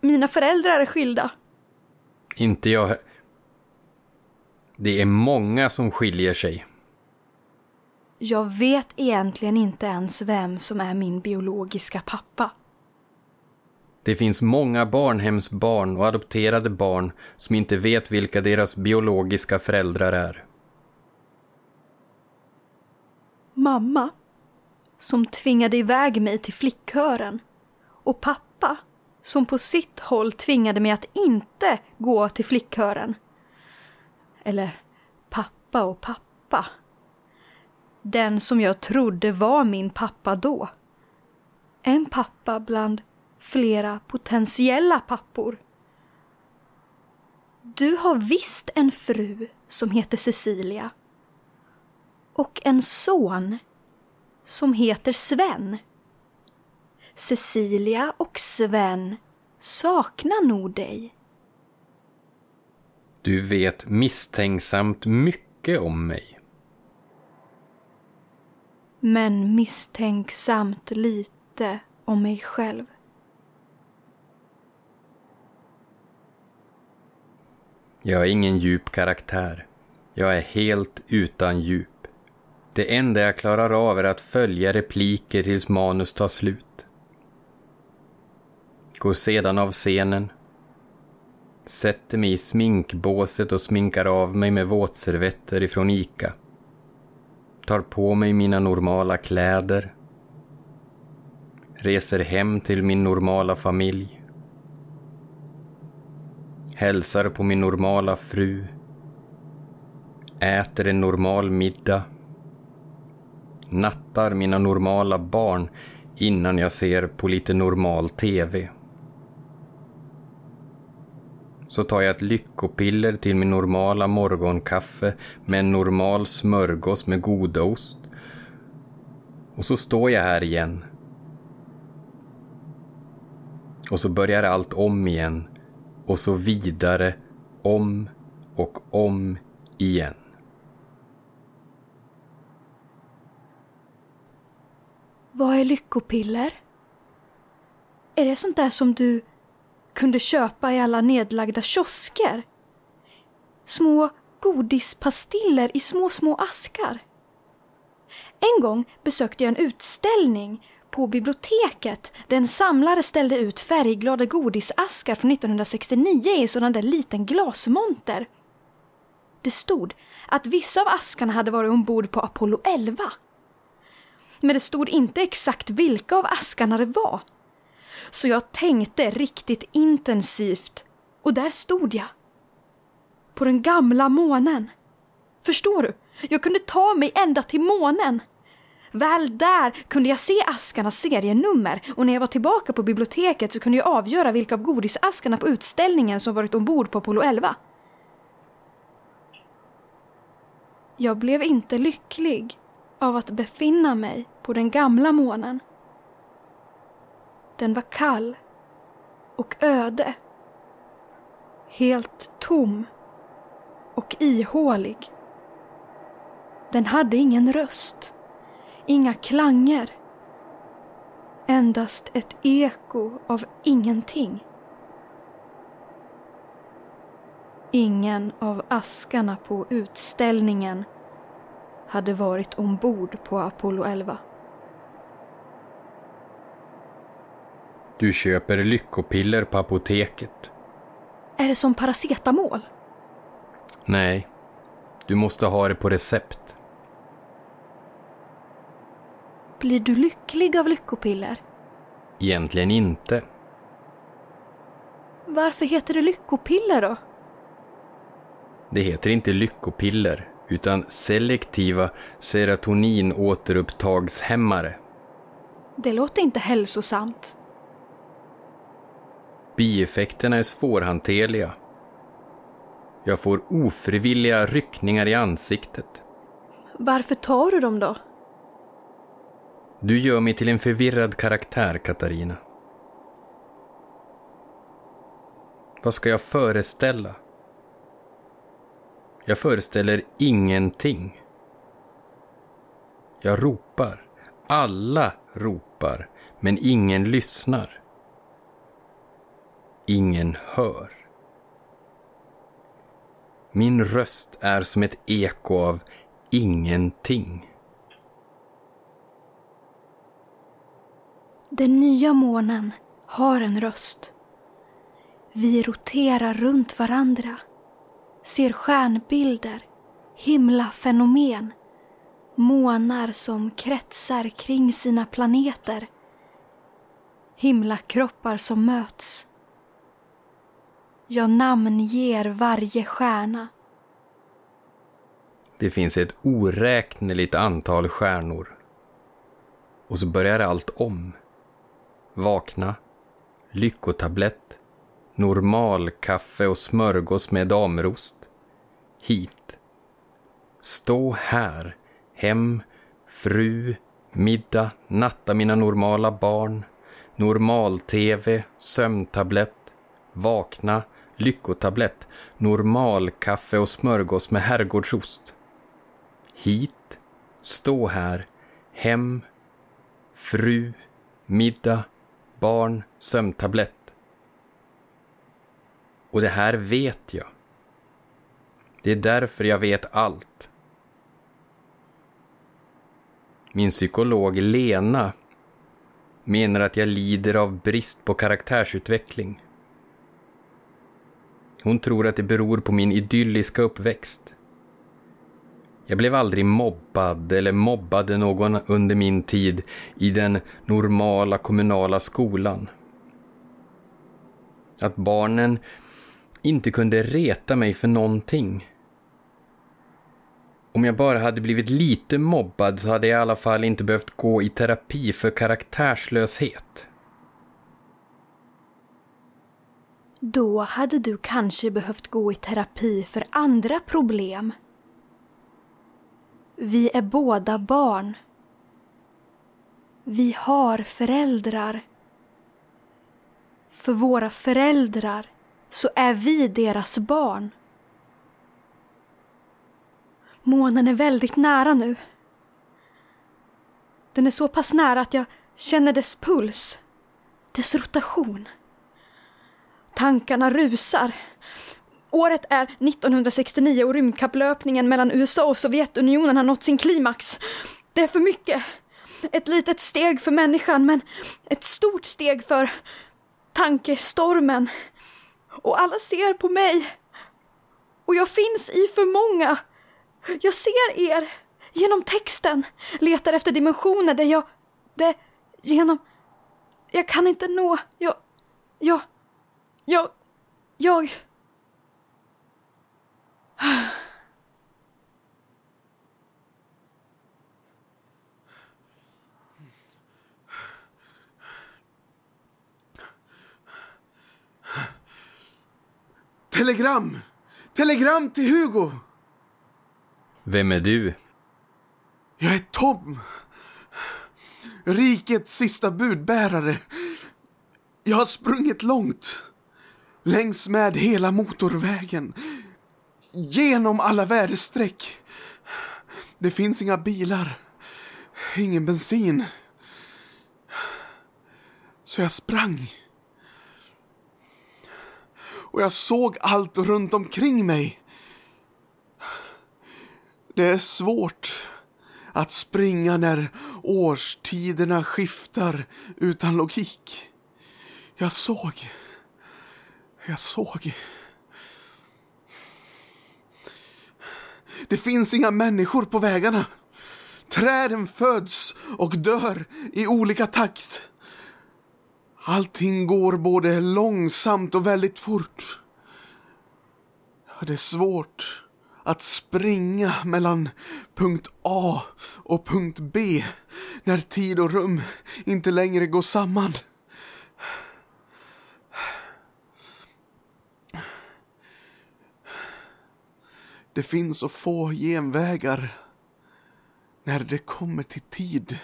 Mina föräldrar är skilda. Inte jag he- Det är många som skiljer sig. Jag vet egentligen inte ens vem som är min biologiska pappa. Det finns många barnhemsbarn och adopterade barn som inte vet vilka deras biologiska föräldrar är. Mamma, som tvingade iväg mig till flickkören. Och pappa, som på sitt håll tvingade mig att inte gå till flickkören. Eller pappa och pappa. Den som jag trodde var min pappa då. En pappa bland flera potentiella pappor. Du har visst en fru som heter Cecilia. Och en son som heter Sven. Cecilia och Sven saknar nog dig. Du vet misstänksamt mycket om mig. Men misstänksamt lite om mig själv. Jag är ingen djup karaktär. Jag är helt utan djup. Det enda jag klarar av är att följa repliker tills manus tar slut. Går sedan av scenen. Sätter mig i sminkbåset och sminkar av mig med våtservetter ifrån Ica. Tar på mig mina normala kläder. Reser hem till min normala familj. Hälsar på min normala fru. Äter en normal middag. Nattar mina normala barn innan jag ser på lite normal TV. Så tar jag ett lyckopiller till min normala morgonkaffe med en normal smörgås med godost. Och så står jag här igen. Och så börjar allt om igen. Och så vidare, om och om igen. Vad är lyckopiller? Är det sånt där som du kunde köpa i alla nedlagda kiosker? Små godispastiller i små, små askar. En gång besökte jag en utställning på biblioteket där en samlare ställde ut färgglada godisaskar från 1969 i en sådan där liten glasmonter. Det stod att vissa av askarna hade varit ombord på Apollo 11. Men det stod inte exakt vilka av askarna det var. Så jag tänkte riktigt intensivt och där stod jag. På den gamla månen. Förstår du? Jag kunde ta mig ända till månen. Väl där kunde jag se askarnas serienummer och när jag var tillbaka på biblioteket så kunde jag avgöra vilka av godisaskarna på utställningen som varit ombord på Apollo 11. Jag blev inte lycklig av att befinna mig på den gamla månen. Den var kall och öde. Helt tom och ihålig. Den hade ingen röst, inga klanger. Endast ett eko av ingenting. Ingen av askarna på utställningen hade varit ombord på Apollo 11. Du köper lyckopiller på apoteket. Är det som paracetamol? Nej, du måste ha det på recept. Blir du lycklig av lyckopiller? Egentligen inte. Varför heter det lyckopiller då? Det heter inte lyckopiller, utan selektiva serotoninåterupptagshämmare. Det låter inte hälsosamt. Bieffekterna är svårhanterliga. Jag får ofrivilliga ryckningar i ansiktet. Varför tar du dem då? Du gör mig till en förvirrad karaktär, Katarina. Vad ska jag föreställa? Jag föreställer ingenting. Jag ropar. Alla ropar, men ingen lyssnar. Ingen hör. Min röst är som ett eko av ingenting. Den nya månen har en röst. Vi roterar runt varandra, ser stjärnbilder, himlafenomen, månar som kretsar kring sina planeter, himlakroppar som möts. Jag namnger varje stjärna. Det finns ett oräkneligt antal stjärnor. Och så börjar allt om. Vakna, lyckotablett, normalkaffe och smörgås med damerost. Hit. Stå här, hem, fru, middag, natta mina normala barn, normal-tv, sömntablett, vakna, lyckotablett, normalkaffe och smörgås med herrgårdsost. Hit, stå här, hem, fru, middag, barn, sömntablett. Och det här vet jag. Det är därför jag vet allt. Min psykolog Lena menar att jag lider av brist på karaktärsutveckling. Hon tror att det beror på min idylliska uppväxt. Jag blev aldrig mobbad eller mobbade någon under min tid i den normala kommunala skolan. Att barnen inte kunde reta mig för någonting. Om jag bara hade blivit lite mobbad så hade jag i alla fall inte behövt gå i terapi för karaktärslöshet. Då hade du kanske behövt gå i terapi för andra problem. Vi är båda barn. Vi har föräldrar. För våra föräldrar så är vi deras barn. Månen är väldigt nära nu. Den är så pass nära att jag känner dess puls, dess rotation. Tankarna rusar. Året är 1969 och rymdkapplöpningen mellan USA och Sovjetunionen har nått sin klimax. Det är för mycket. Ett litet steg för människan, men ett stort steg för tankestormen. Och alla ser på mig. Och jag finns i för många. Jag ser er genom texten, letar efter dimensioner där jag... Det... Genom... Jag kan inte nå... Jag... Jag... Jag... Jag... Telegram! Telegram till Hugo! Vem är du? Jag är Tom. Rikets sista budbärare. Jag har sprungit långt. Längs med hela motorvägen. Genom alla väderstreck. Det finns inga bilar. Ingen bensin. Så jag sprang. Och jag såg allt runt omkring mig. Det är svårt att springa när årstiderna skiftar utan logik. Jag såg. Jag såg. Det finns inga människor på vägarna. Träden föds och dör i olika takt. Allting går både långsamt och väldigt fort. Det är svårt att springa mellan punkt A och punkt B när tid och rum inte längre går samman. Det finns så få genvägar när det kommer till tid.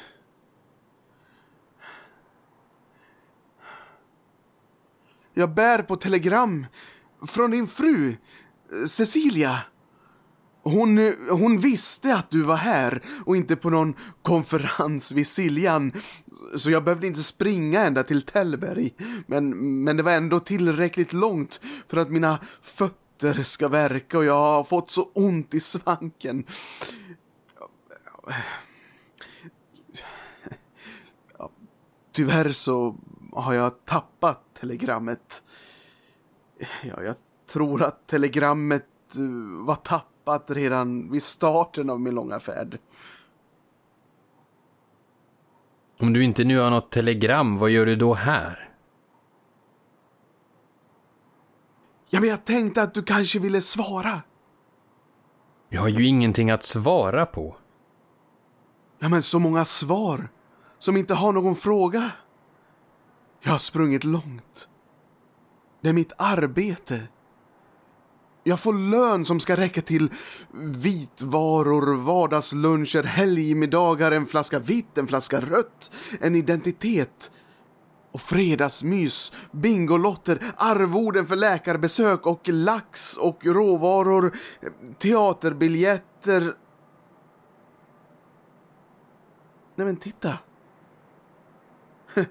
Jag bär på telegram från din fru, Cecilia. Hon, hon visste att du var här och inte på någon konferens vid Siljan. Så jag behövde inte springa ända till Tällberg. Men, men det var ändå tillräckligt långt för att mina fötter ska verka och jag har fått så ont i svanken. Tyvärr så har jag tappat telegrammet. Ja, jag tror att telegrammet eh, var tappat redan vid starten av min långa färd. Om du inte nu har något telegram, vad gör du då här? Ja, men jag tänkte att du kanske ville svara. Jag har ju ingenting att svara på. Ja, men så många svar som inte har någon fråga. Jag har sprungit långt. Det är mitt arbete. Jag får lön som ska räcka till vitvaror, vardagsluncher, helgmiddagar, en flaska vitt, en flaska rött, en identitet och fredagsmys, bingolotter, arvoden för läkarbesök och lax och råvaror, teaterbiljetter. Nej men titta.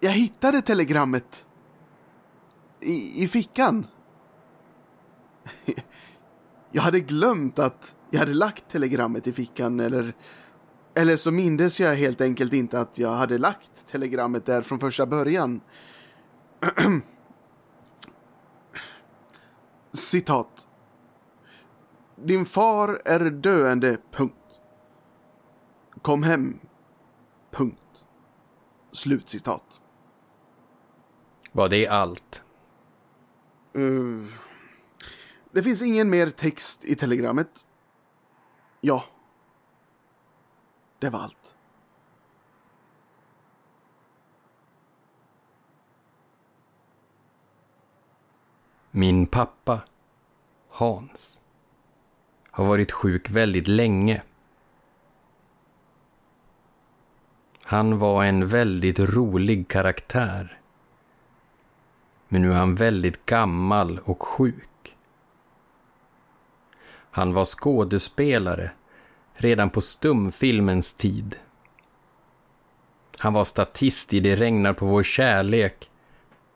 Jag hittade telegrammet. I, i fickan. Jag hade glömt att jag hade lagt telegrammet i fickan eller, eller så mindes jag helt enkelt inte att jag hade lagt telegrammet där från första början. Citat. Din far är döende, punkt. Kom hem, punkt. Slutcitat. Var det allt? Uh, det finns ingen mer text i telegrammet. Ja. Det var allt. Min pappa, Hans, har varit sjuk väldigt länge. Han var en väldigt rolig karaktär. Men nu är han väldigt gammal och sjuk. Han var skådespelare redan på stumfilmens tid. Han var statist i Det regnar på vår kärlek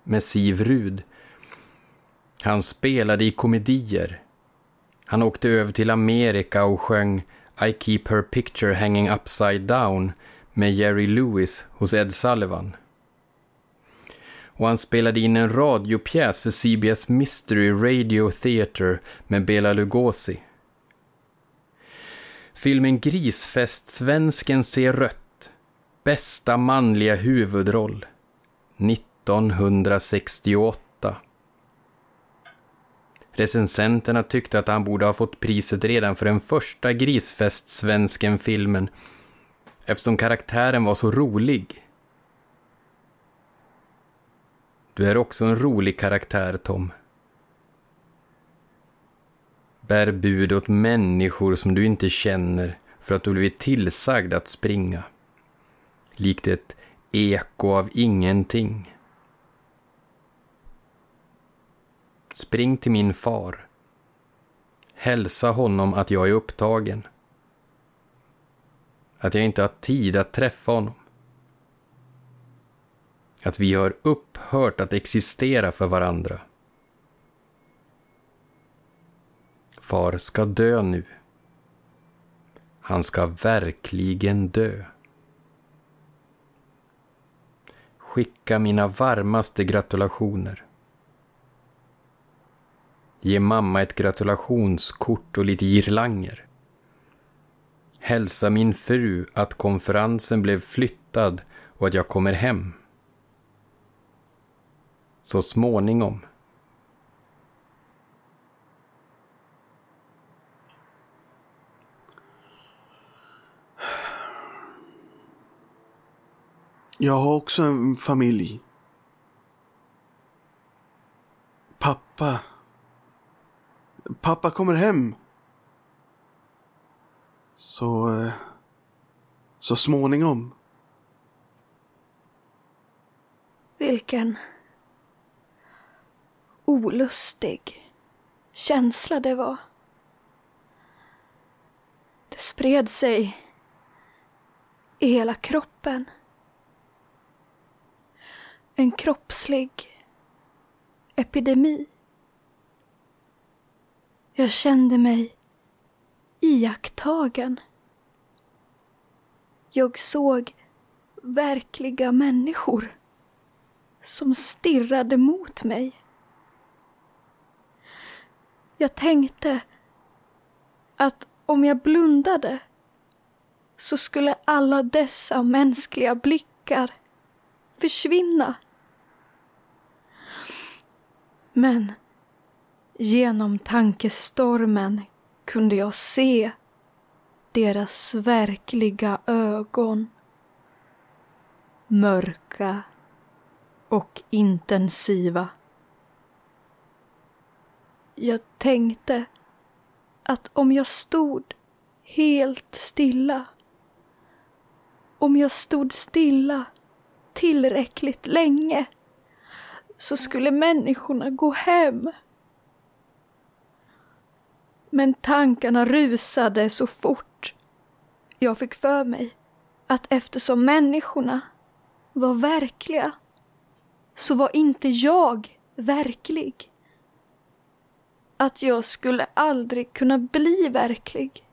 med Siv Rud. Han spelade i komedier. Han åkte över till Amerika och sjöng I keep her picture hanging upside down med Jerry Lewis hos Ed Sullivan. Och han spelade in en radiopjäs för CBS Mystery Radio Theatre med Bela Lugosi. Filmen Grisfest Svensken ser rött. Bästa manliga huvudroll. 1968. Recensenterna tyckte att han borde ha fått priset redan för den första Grisfest Svensken-filmen eftersom karaktären var så rolig. Du är också en rolig karaktär, Tom. Bär bud åt människor som du inte känner för att du blivit tillsagd att springa. Likt ett eko av ingenting. Spring till min far. Hälsa honom att jag är upptagen. Att jag inte har tid att träffa honom. Att vi har upphört att existera för varandra. Far ska dö nu. Han ska verkligen dö. Skicka mina varmaste gratulationer. Ge mamma ett gratulationskort och lite girlanger. Hälsa min fru att konferensen blev flyttad och att jag kommer hem. Så småningom. Jag har också en familj. Pappa. Pappa kommer hem. Så... Eh, så småningom. Vilken olustig känsla det var. Det spred sig i hela kroppen. En kroppslig epidemi. Jag kände mig iakttagen. Jag såg verkliga människor som stirrade mot mig. Jag tänkte att om jag blundade så skulle alla dessa mänskliga blickar försvinna. Men genom tankestormen kunde jag se deras verkliga ögon. Mörka och intensiva. Jag tänkte att om jag stod helt stilla, om jag stod stilla tillräckligt länge, så skulle människorna gå hem. Men tankarna rusade så fort. Jag fick för mig att eftersom människorna var verkliga så var inte jag verklig. Att jag skulle aldrig kunna bli verklig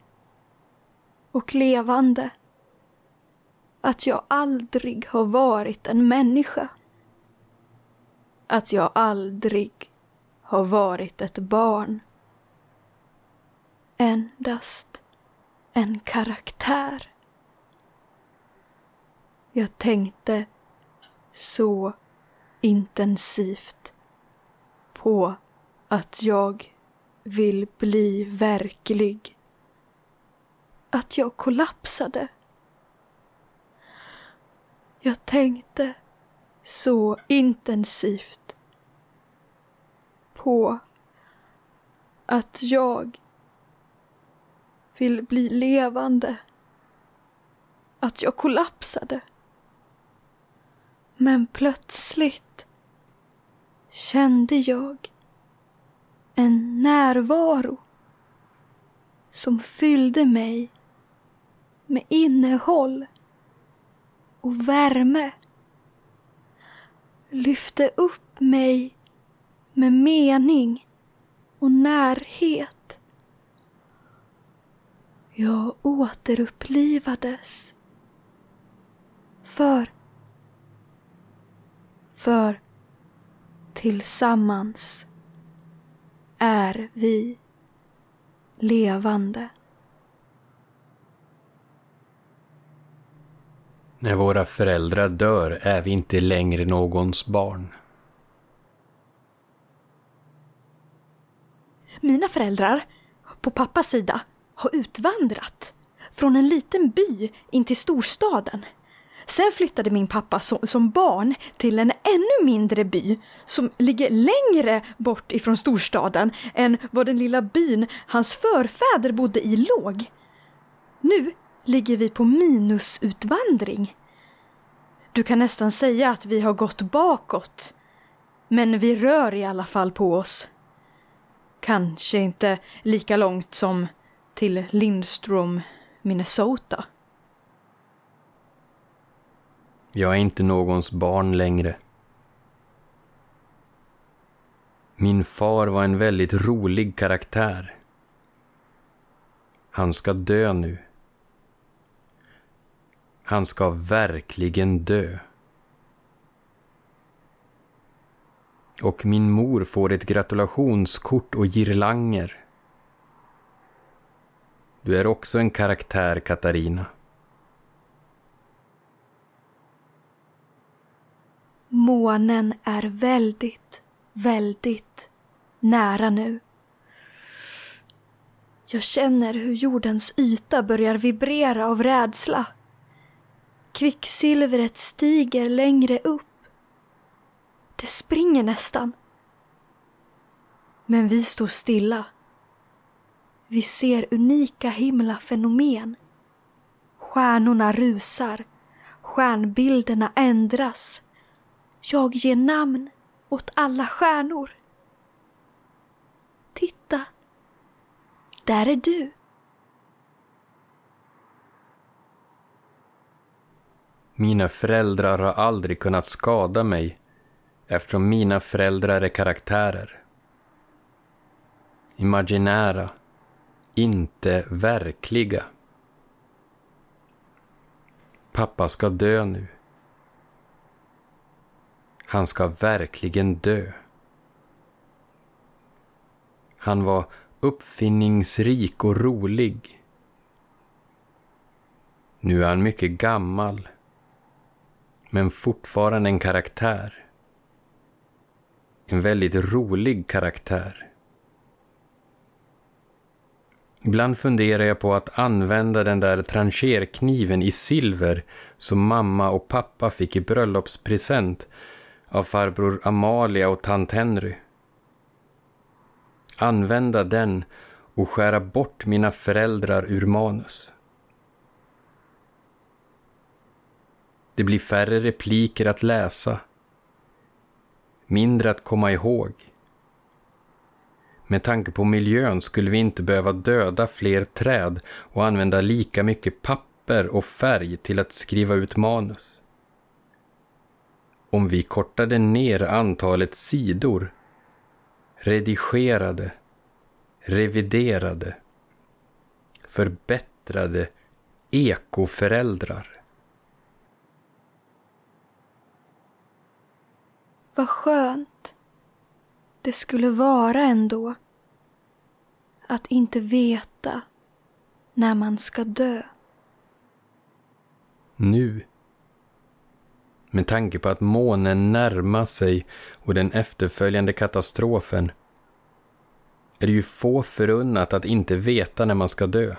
och levande. Att jag aldrig har varit en människa. Att jag aldrig har varit ett barn. Endast en karaktär. Jag tänkte så intensivt på att jag vill bli verklig. Att jag kollapsade. Jag tänkte så intensivt på att jag vill bli levande. Att jag kollapsade. Men plötsligt kände jag en närvaro som fyllde mig med innehåll och värme. Lyfte upp mig med mening och närhet. Jag återupplivades. För för tillsammans är vi levande. När våra föräldrar dör är vi inte längre någons barn. Mina föräldrar, på pappas sida, har utvandrat från en liten by in till storstaden. Sen flyttade min pappa som, som, barn till en ännu mindre by som ligger längre bort ifrån storstaden än vad den lilla byn hans förfäder bodde i låg. Nu ligger vi på minusutvandring. Du kan nästan säga att vi har gått bakåt. Men vi rör i alla fall på oss. Kanske inte lika långt som till Lindstrom, Minnesota. Jag är inte någons barn längre. Min far var en väldigt rolig karaktär. Han ska dö nu. Han ska verkligen dö. Och min mor får ett gratulationskort och girlanger. Du är också en karaktär, Katarina. Månen är väldigt, väldigt nära nu. Jag känner hur jordens yta börjar vibrera av rädsla. Kvicksilvret stiger längre upp. Det springer nästan. Men vi står stilla. Vi ser unika himlafenomen. Stjärnorna rusar. Stjärnbilderna ändras. Jag ger namn åt alla stjärnor. Titta! Där är du. Mina föräldrar har aldrig kunnat skada mig eftersom mina föräldrar är karaktärer. Imaginära, inte verkliga. Pappa ska dö nu. Han ska verkligen dö. Han var uppfinningsrik och rolig. Nu är han mycket gammal, men fortfarande en karaktär. En väldigt rolig karaktär. Ibland funderar jag på att använda den där trancherkniven i silver som mamma och pappa fick i bröllopspresent av farbror Amalia och tant Henry. Använda den och skära bort mina föräldrar ur manus. Det blir färre repliker att läsa. Mindre att komma ihåg. Med tanke på miljön skulle vi inte behöva döda fler träd och använda lika mycket papper och färg till att skriva ut manus. Om vi kortade ner antalet sidor, redigerade, reviderade, förbättrade ekoföräldrar. Vad skönt det skulle vara ändå att inte veta när man ska dö. Nu. Med tanke på att månen närmar sig och den efterföljande katastrofen är det ju få förunnat att inte veta när man ska dö.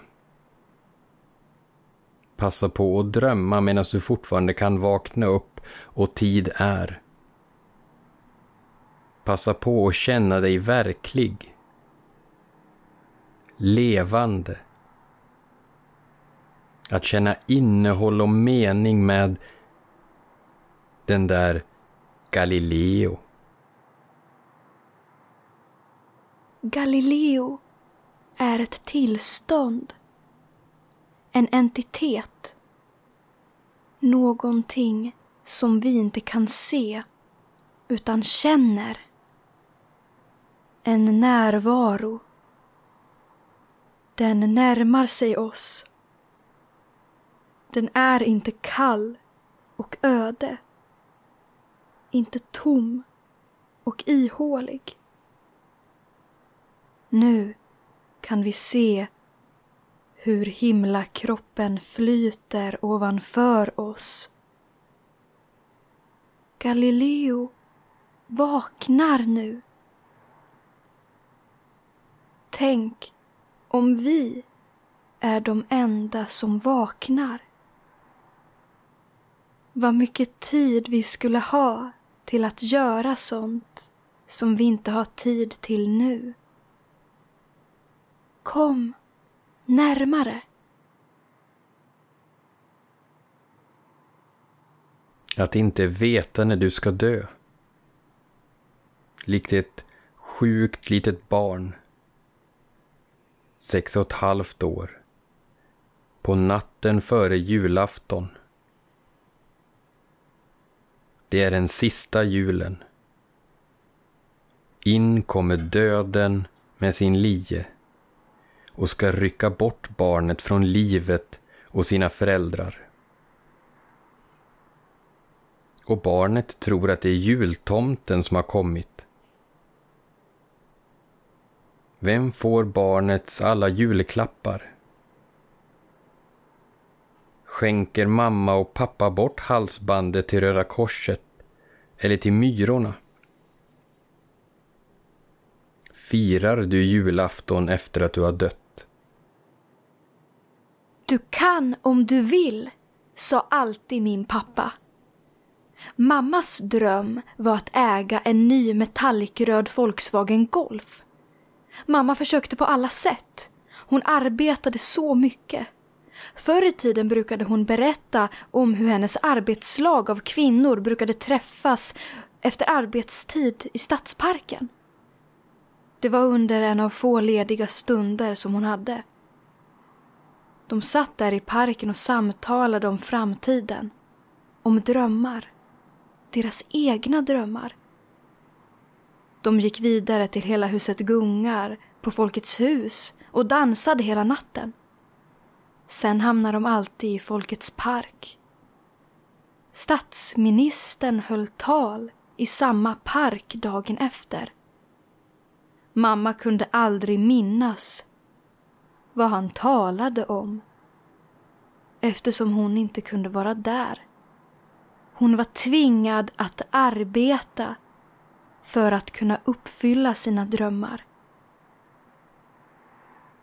Passa på att drömma medan du fortfarande kan vakna upp och tid är. Passa på att känna dig verklig. Levande. Att känna innehåll och mening med den där Galileo. Galileo är ett tillstånd. En entitet. Någonting som vi inte kan se utan känner. En närvaro. Den närmar sig oss. Den är inte kall och öde. Inte tom och ihålig. Nu kan vi se hur himlakroppen flyter ovanför oss. Galileo vaknar nu. Tänk om vi är de enda som vaknar. Vad mycket tid vi skulle ha till att göra sånt som vi inte har tid till nu. Kom närmare. Att inte veta när du ska dö. Likt ett sjukt litet barn. Sex och ett halvt år. På natten före julafton. Det är den sista julen. In kommer döden med sin lie och ska rycka bort barnet från livet och sina föräldrar. Och barnet tror att det är jultomten som har kommit. Vem får barnets alla julklappar? Skänker mamma och pappa bort halsbandet till Röda Korset eller till Myrorna? Firar du julafton efter att du har dött? Du kan om du vill, sa alltid min pappa. Mammas dröm var att äga en ny metallicröd Volkswagen Golf. Mamma försökte på alla sätt. Hon arbetade så mycket. Förr i tiden brukade hon berätta om hur hennes arbetslag av kvinnor brukade träffas efter arbetstid i stadsparken. Det var under en av få lediga stunder som hon hade. De satt där i parken och samtalade om framtiden. Om drömmar. Deras egna drömmar. De gick vidare till Hela huset gungar, på Folkets hus och dansade hela natten. Sen hamnade de alltid i Folkets park. Statsministern höll tal i samma park dagen efter. Mamma kunde aldrig minnas vad han talade om eftersom hon inte kunde vara där. Hon var tvingad att arbeta för att kunna uppfylla sina drömmar.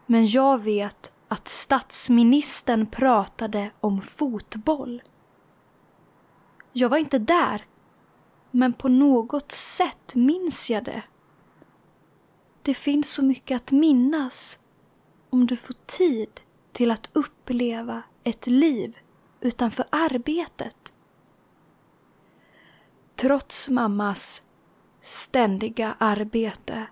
Men jag vet att statsministern pratade om fotboll. Jag var inte där, men på något sätt minns jag det. Det finns så mycket att minnas om du får tid till att uppleva ett liv utanför arbetet. Trots mammas ständiga arbete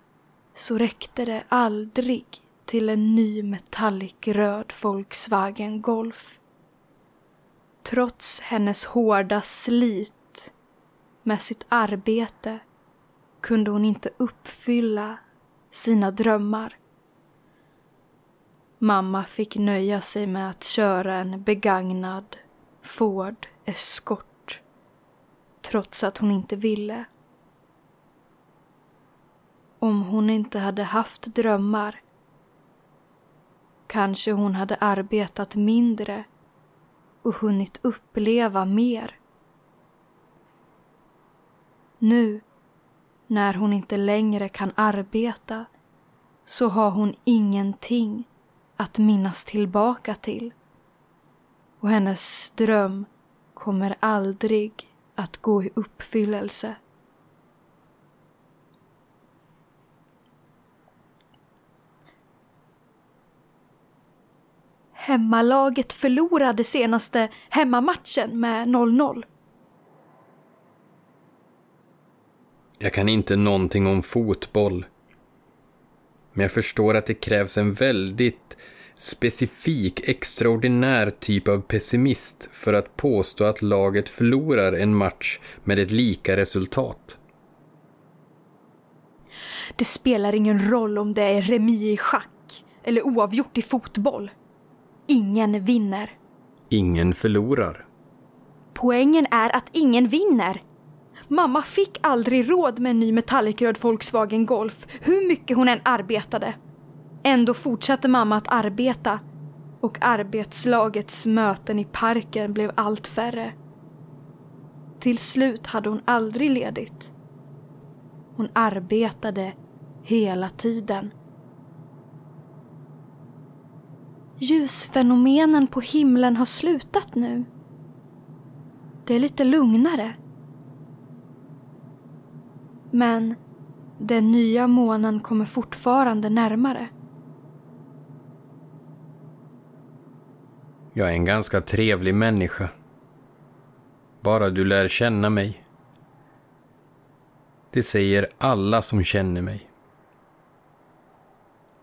så räckte det aldrig till en ny metallicröd Volkswagen Golf. Trots hennes hårda slit med sitt arbete kunde hon inte uppfylla sina drömmar. Mamma fick nöja sig med att köra en begagnad Ford Escort trots att hon inte ville. Om hon inte hade haft drömmar kanske hon hade arbetat mindre och hunnit uppleva mer. Nu, när hon inte längre kan arbeta, så har hon ingenting att minnas tillbaka till. Och hennes dröm kommer aldrig att gå i uppfyllelse. Hemmalaget förlorade senaste hemmamatchen med 0-0. Jag kan inte någonting om fotboll. Men jag förstår att det krävs en väldigt specifik, extraordinär typ av pessimist för att påstå att laget förlorar en match med ett lika resultat. Det spelar ingen roll om det är remi i schack eller oavgjort i fotboll. Ingen vinner. Ingen förlorar. Poängen är att ingen vinner. Mamma fick aldrig råd med en ny metallicröd Volkswagen Golf, hur mycket hon än arbetade. Ändå fortsatte mamma att arbeta och arbetslagets möten i parken blev allt färre. Till slut hade hon aldrig ledigt. Hon arbetade hela tiden. Ljusfenomenen på himlen har slutat nu. Det är lite lugnare. Men den nya månen kommer fortfarande närmare. Jag är en ganska trevlig människa. Bara du lär känna mig. Det säger alla som känner mig.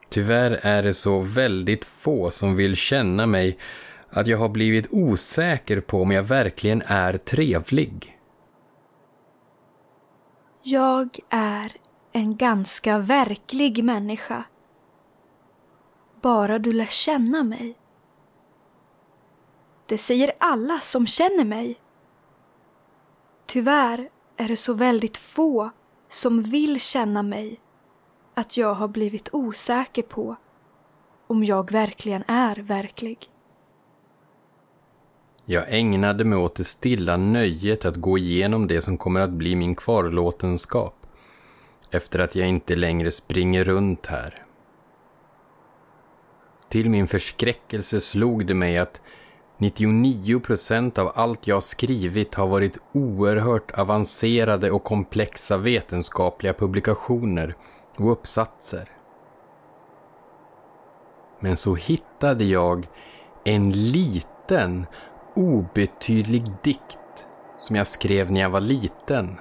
Tyvärr är det så väldigt få som vill känna mig att jag har blivit osäker på om jag verkligen är trevlig. Jag är en ganska verklig människa. Bara du lär känna mig. Det säger alla som känner mig. Tyvärr är det så väldigt få som vill känna mig att jag har blivit osäker på om jag verkligen är verklig. Jag ägnade mig åt det stilla nöjet att gå igenom det som kommer att bli min kvarlåtenskap efter att jag inte längre springer runt här. Till min förskräckelse slog det mig att 99 procent av allt jag skrivit har varit oerhört avancerade och komplexa vetenskapliga publikationer och uppsatser. Men så hittade jag en liten obetydlig dikt som jag skrev när jag var liten.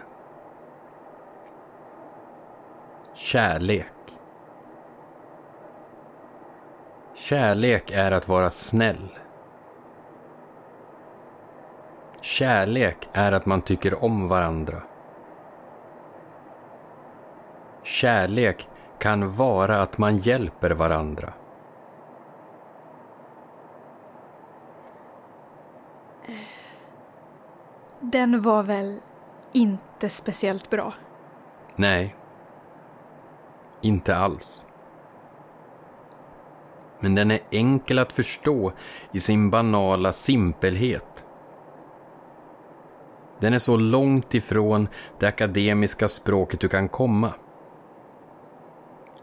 Kärlek. Kärlek är att vara snäll. Kärlek är att man tycker om varandra. Kärlek kan vara att man hjälper varandra. Den var väl inte speciellt bra? Nej. Inte alls. Men den är enkel att förstå i sin banala simpelhet. Den är så långt ifrån det akademiska språket du kan komma.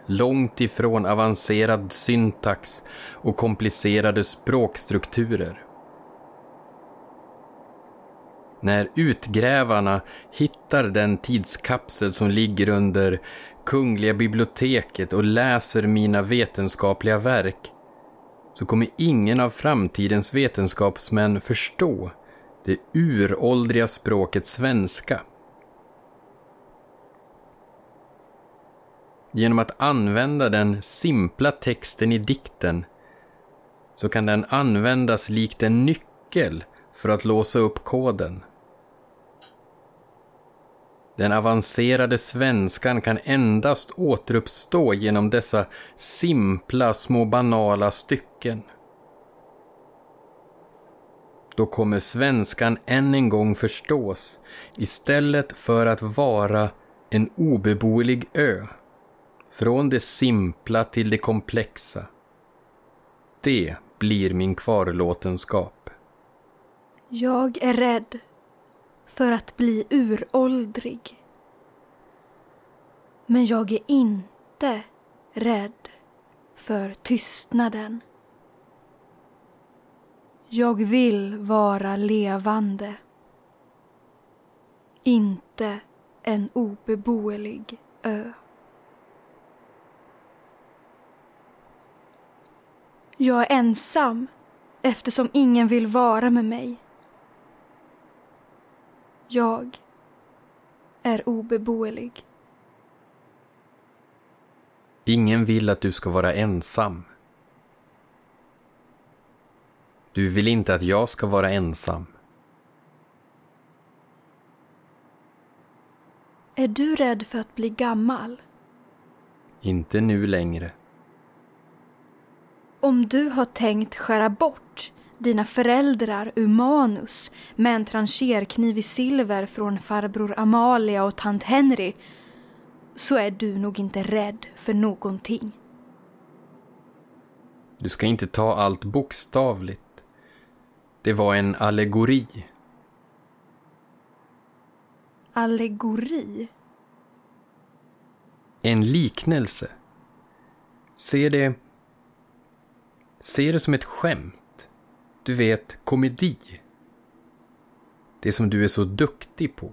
Långt ifrån avancerad syntax och komplicerade språkstrukturer. När utgrävarna hittar den tidskapsel som ligger under Kungliga biblioteket och läser mina vetenskapliga verk så kommer ingen av framtidens vetenskapsmän förstå det uråldriga språket svenska. Genom att använda den simpla texten i dikten så kan den användas likt en nyckel för att låsa upp koden. Den avancerade svenskan kan endast återuppstå genom dessa simpla små banala stycken. Då kommer svenskan än en gång förstås istället för att vara en obeboelig ö. Från det simpla till det komplexa. Det blir min kvarlåtenskap. Jag är rädd för att bli uråldrig. Men jag är inte rädd för tystnaden. Jag vill vara levande. Inte en obeboelig ö. Jag är ensam eftersom ingen vill vara med mig. Jag är obeboelig. Ingen vill att du ska vara ensam. Du vill inte att jag ska vara ensam. Är du rädd för att bli gammal? Inte nu längre. Om du har tänkt skära bort dina föräldrar ur manus med en trancherkniv i silver från farbror Amalia och tant Henry så är du nog inte rädd för någonting. Du ska inte ta allt bokstavligt. Det var en allegori. Allegori? En liknelse. Se det... Se det som ett skämt. Du vet, komedi. Det som du är så duktig på.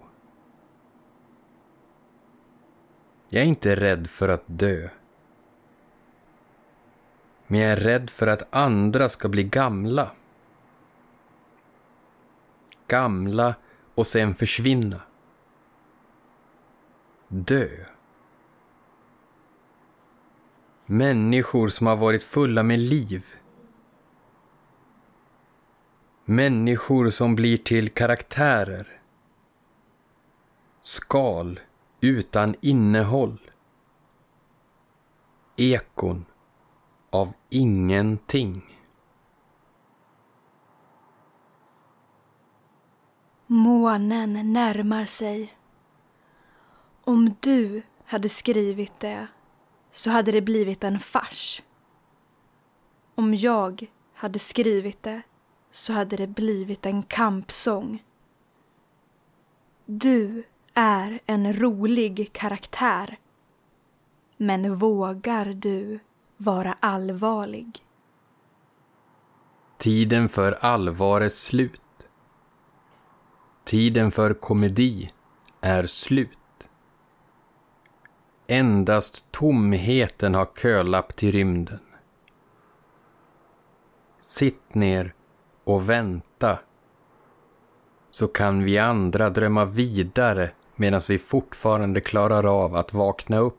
Jag är inte rädd för att dö. Men jag är rädd för att andra ska bli gamla. Gamla och sen försvinna. Dö. Människor som har varit fulla med liv. Människor som blir till karaktärer. Skal utan innehåll. Ekon av ingenting. Månen närmar sig. Om du hade skrivit det så hade det blivit en fars. Om jag hade skrivit det så hade det blivit en kampsång. Du är en rolig karaktär. Men vågar du vara allvarlig? Tiden för allvar är slut. Tiden för komedi är slut. Endast tomheten har kölapp till rymden. Sitt ner och vänta så kan vi andra drömma vidare medan vi fortfarande klarar av att vakna upp.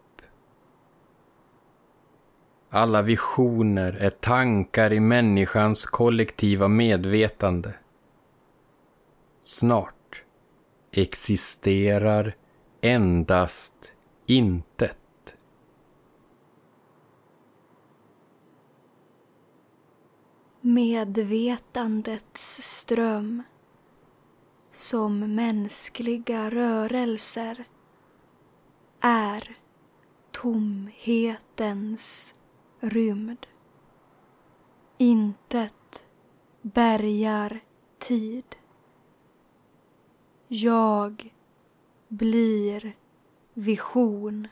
alla visioner är tankar i människans kollektiva medvetande. Snart existerar endast intet. Medvetandets ström som mänskliga rörelser är tomhetens rymd. Intet bärgar tid. Jag blir vision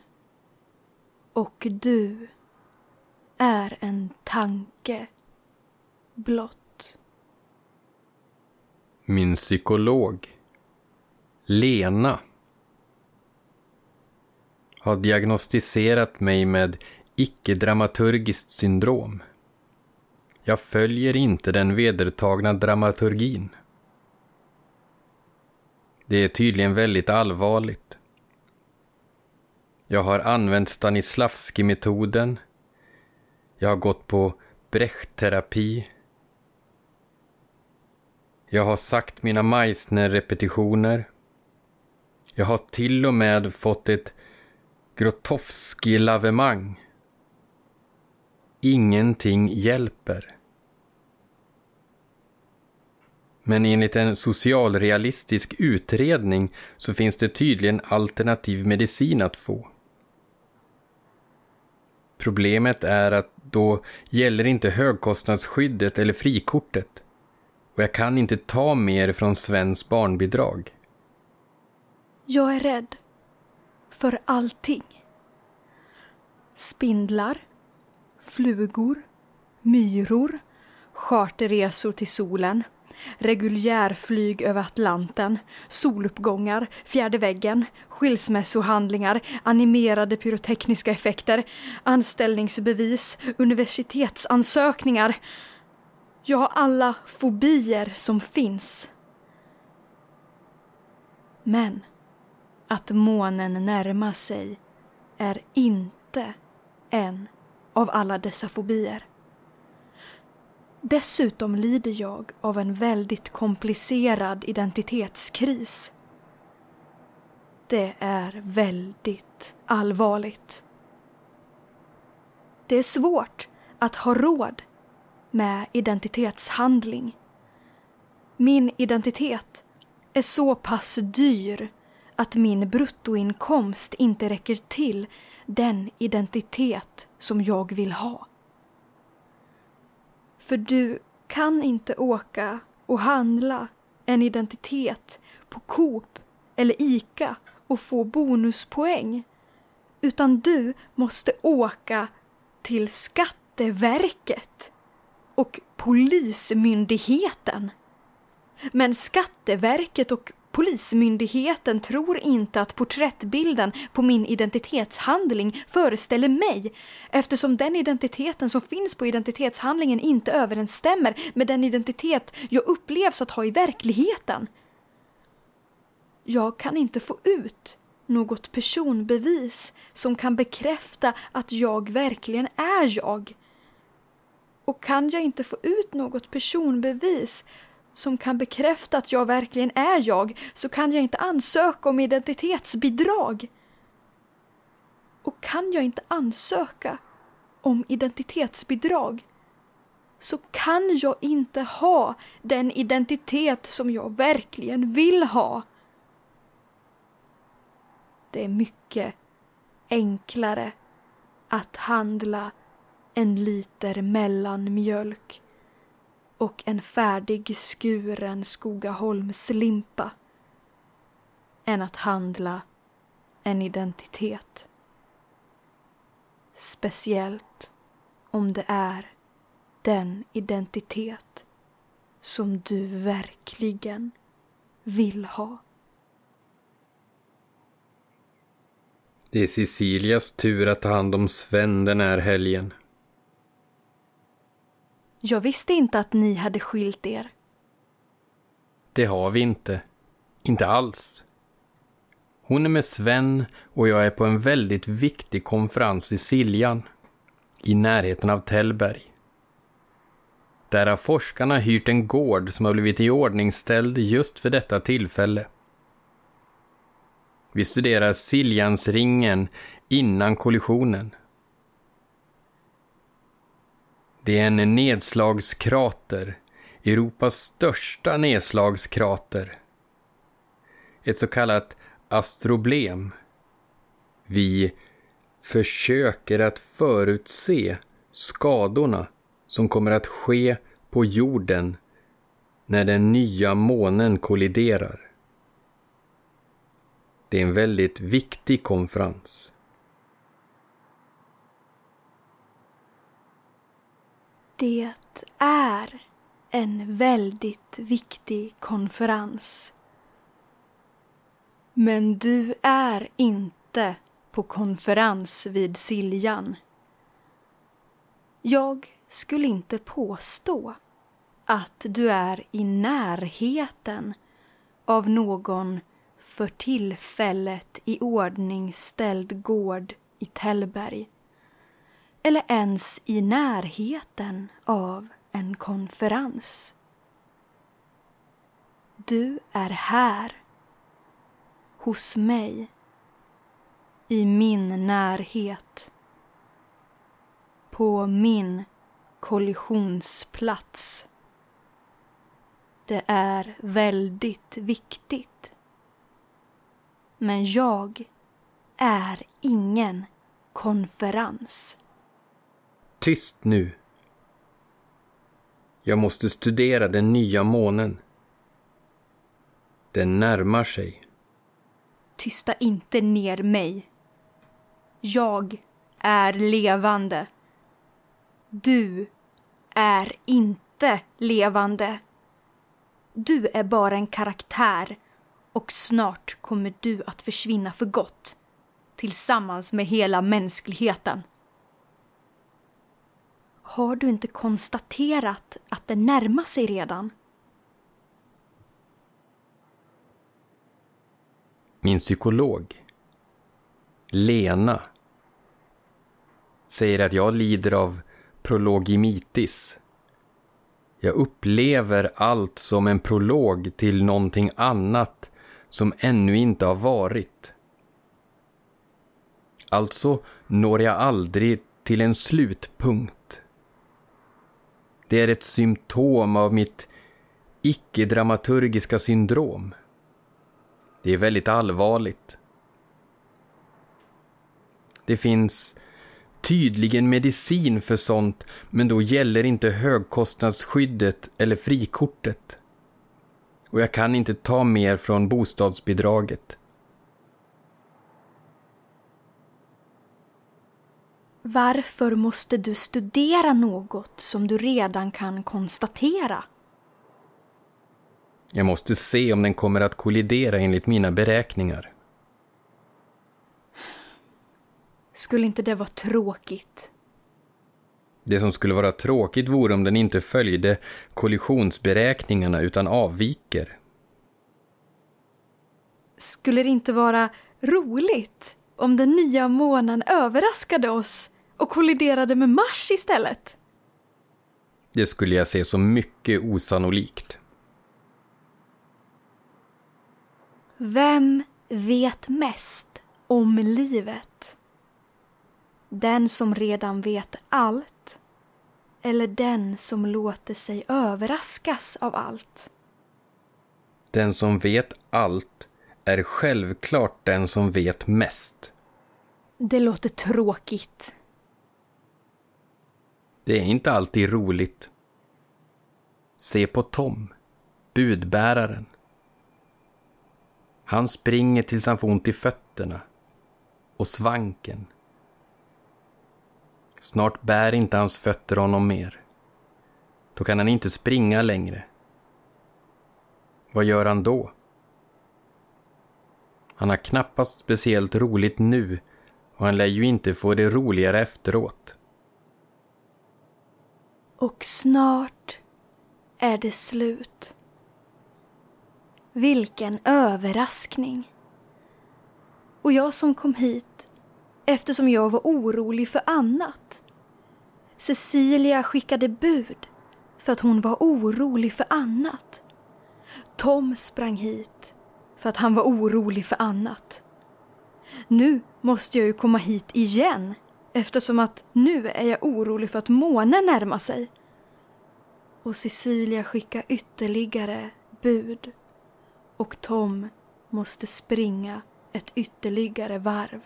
och du är en tanke Blått. Min psykolog, Lena, har diagnostiserat mig med icke-dramaturgiskt syndrom. Jag följer inte den vedertagna dramaturgin. Det är tydligen väldigt allvarligt. Jag har använt Stanislavski-metoden. Jag har gått på Brecht-terapi. Jag har sagt mina Meissner-repetitioner. Jag har till och med fått ett Grotowski-lavemang. Ingenting hjälper. Men enligt en socialrealistisk utredning så finns det tydligen alternativ medicin att få. Problemet är att då gäller inte högkostnadsskyddet eller frikortet och jag kan inte ta mer från Svens barnbidrag. Jag är rädd för allting. Spindlar, flugor, myror, charterresor till solen, reguljärflyg över Atlanten, soluppgångar, fjärde väggen, skilsmässohandlingar, animerade pyrotekniska effekter, anställningsbevis, universitetsansökningar. Jag har alla fobier som finns. Men att månen närmar sig är inte en av alla dessa fobier. Dessutom lider jag av en väldigt komplicerad identitetskris. Det är väldigt allvarligt. Det är svårt att ha råd med identitetshandling. Min identitet är så pass dyr att min bruttoinkomst inte räcker till den identitet som jag vill ha. För du kan inte åka och handla en identitet på Coop eller ICA och få bonuspoäng. Utan du måste åka till Skatteverket och Polismyndigheten. Men Skatteverket och Polismyndigheten tror inte att porträttbilden på min identitetshandling föreställer mig eftersom den identiteten som finns på identitetshandlingen inte överensstämmer med den identitet jag upplevs att ha i verkligheten. Jag kan inte få ut något personbevis som kan bekräfta att jag verkligen är jag. Och kan jag inte få ut något personbevis som kan bekräfta att jag verkligen är jag så kan jag inte ansöka om identitetsbidrag. Och kan jag inte ansöka om identitetsbidrag så kan jag inte ha den identitet som jag verkligen vill ha. Det är mycket enklare att handla en liter mellanmjölk och en färdig skuren Skogaholmslimpa än att handla en identitet. Speciellt om det är den identitet som du verkligen vill ha. Det är Cecilias tur att ta hand om Sven den här helgen. Jag visste inte att ni hade skilt er. Det har vi inte. Inte alls. Hon är med Sven och jag är på en väldigt viktig konferens vid Siljan. i närheten av Tällberg. Där har forskarna hyrt en gård som har blivit iordningställd just för detta tillfälle. Vi studerar Siljansringen innan kollisionen. Det är en nedslagskrater, Europas största nedslagskrater. Ett så kallat astroblem. Vi försöker att förutse skadorna som kommer att ske på jorden när den nya månen kolliderar. Det är en väldigt viktig konferens. Det är en väldigt viktig konferens. Men du är inte på konferens vid Siljan. Jag skulle inte påstå att du är i närheten av någon för tillfället i ordning ställd gård i Tällberg eller ens i närheten av en konferens. Du är här, hos mig, i min närhet, på min kollisionsplats. Det är väldigt viktigt. Men jag är ingen konferens. Tyst nu. Jag måste studera den nya månen. Den närmar sig. Tysta inte ner mig. Jag är levande. Du är inte levande. Du är bara en karaktär och snart kommer du att försvinna för gott tillsammans med hela mänskligheten. Har du inte konstaterat att det närmar sig redan? Min psykolog, Lena, säger att jag lider av prologimitis. Jag upplever allt som en prolog till någonting annat som ännu inte har varit. Alltså når jag aldrig till en slutpunkt. Det är ett symptom av mitt icke-dramaturgiska syndrom. Det är väldigt allvarligt. Det finns tydligen medicin för sånt, men då gäller inte högkostnadsskyddet eller frikortet. Och jag kan inte ta mer från bostadsbidraget. Varför måste du studera något som du redan kan konstatera? Jag måste se om den kommer att kollidera enligt mina beräkningar. Skulle inte det vara tråkigt? Det som skulle vara tråkigt vore om den inte följde kollisionsberäkningarna utan avviker. Skulle det inte vara roligt om den nya månen överraskade oss och kolliderade med Mars istället? Det skulle jag se som mycket osannolikt. Vem vet mest om livet? Den som redan vet allt eller den som låter sig överraskas av allt? Den som vet allt är självklart den som vet mest. Det låter tråkigt. Det är inte alltid roligt. Se på Tom, budbäraren. Han springer tills han får ont i fötterna och svanken. Snart bär inte hans fötter honom mer. Då kan han inte springa längre. Vad gör han då? Han har knappast speciellt roligt nu och han lär ju inte få det roligare efteråt. Och snart är det slut. Vilken överraskning! Och jag som kom hit eftersom jag var orolig för annat Cecilia skickade bud för att hon var orolig för annat. Tom sprang hit för att han var orolig för annat. Nu måste jag ju komma hit igen eftersom att nu är jag orolig för att månen närmar sig. Och Cecilia skickar ytterligare bud. Och Tom måste springa ett ytterligare varv.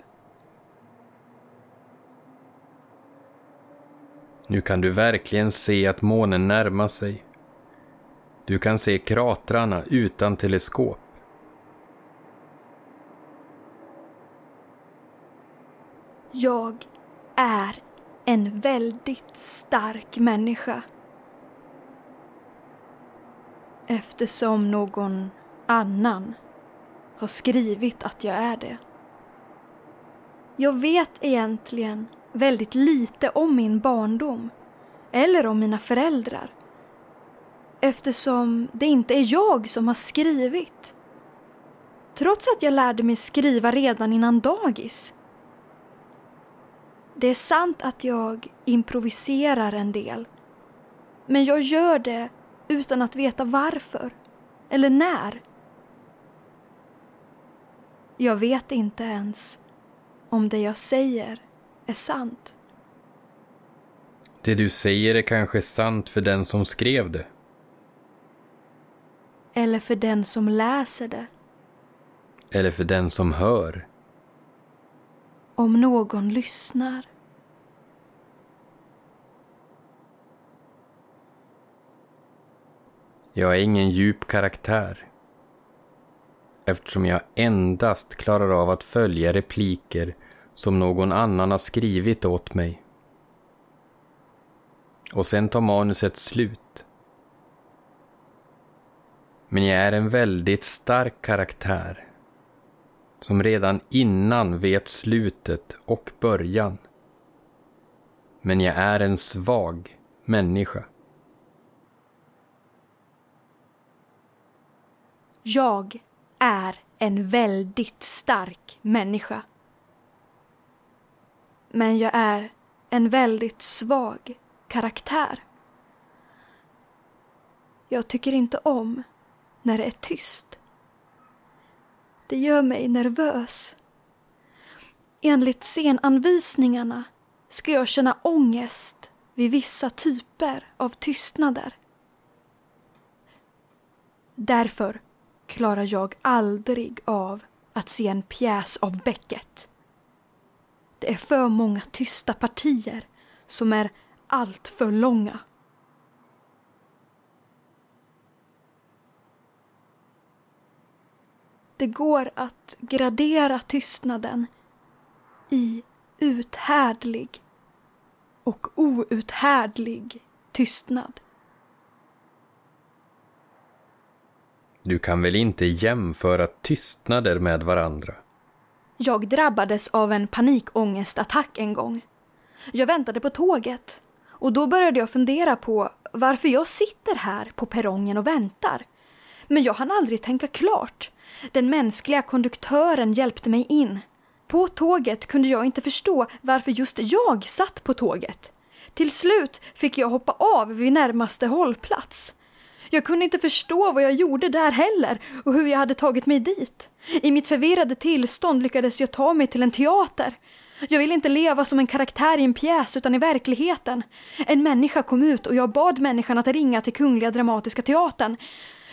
Nu kan du verkligen se att månen närmar sig. Du kan se kratrarna utan teleskop. Jag är en väldigt stark människa. Eftersom någon annan har skrivit att jag är det. Jag vet egentligen väldigt lite om min barndom eller om mina föräldrar eftersom det inte är jag som har skrivit. Trots att jag lärde mig skriva redan innan dagis. Det är sant att jag improviserar en del. Men jag gör det utan att veta varför eller när. Jag vet inte ens om det jag säger är sant. Det du säger är kanske sant för den som skrev det. Eller för den som läser det. Eller för den som hör. Om någon lyssnar. Jag är ingen djup karaktär. Eftersom jag endast klarar av att följa repliker som någon annan har skrivit åt mig. Och sen tar manuset slut. Men jag är en väldigt stark karaktär som redan innan vet slutet och början. Men jag är en svag människa. Jag är en väldigt stark människa. Men jag är en väldigt svag karaktär. Jag tycker inte om när det är tyst. Det gör mig nervös. Enligt scenanvisningarna ska jag känna ångest vid vissa typer av tystnader. Därför klarar jag aldrig av att se en pjäs av Beckett. Det är för många tysta partier som är allt för långa. Det går att gradera tystnaden i uthärdlig och outhärdlig tystnad. Du kan väl inte jämföra tystnader med varandra? Jag drabbades av en panikångestattack en gång. Jag väntade på tåget och då började jag fundera på varför jag sitter här på perrongen och väntar. Men jag hann aldrig tänka klart. Den mänskliga konduktören hjälpte mig in. På tåget kunde jag inte förstå varför just jag satt på tåget. Till slut fick jag hoppa av vid närmaste hållplats. Jag kunde inte förstå vad jag gjorde där heller och hur jag hade tagit mig dit. I mitt förvirrade tillstånd lyckades jag ta mig till en teater. Jag ville inte leva som en karaktär i en pjäs utan i verkligheten. En människa kom ut och jag bad människan att ringa till Kungliga Dramatiska Teatern.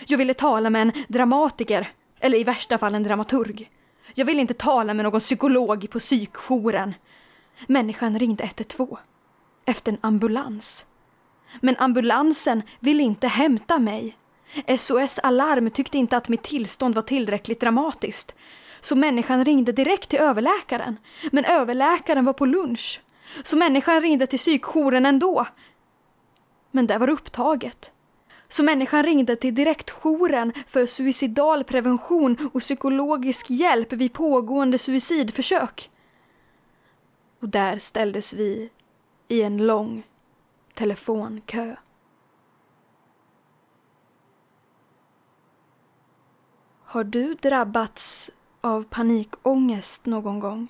Jag ville tala med en dramatiker, eller i värsta fall en dramaturg. Jag ville inte tala med någon psykolog på psykjouren. Människan ringde 112. Efter en ambulans. Men ambulansen ville inte hämta mig. SOS Alarm tyckte inte att mitt tillstånd var tillräckligt dramatiskt. Så människan ringde direkt till överläkaren. Men överläkaren var på lunch. Så människan ringde till psykjouren ändå. Men det var upptaget. Så människan ringde till direktjouren för suicidal prevention och psykologisk hjälp vid pågående suicidförsök. Och där ställdes vi i en lång telefonkö. Har du drabbats av panikångest någon gång?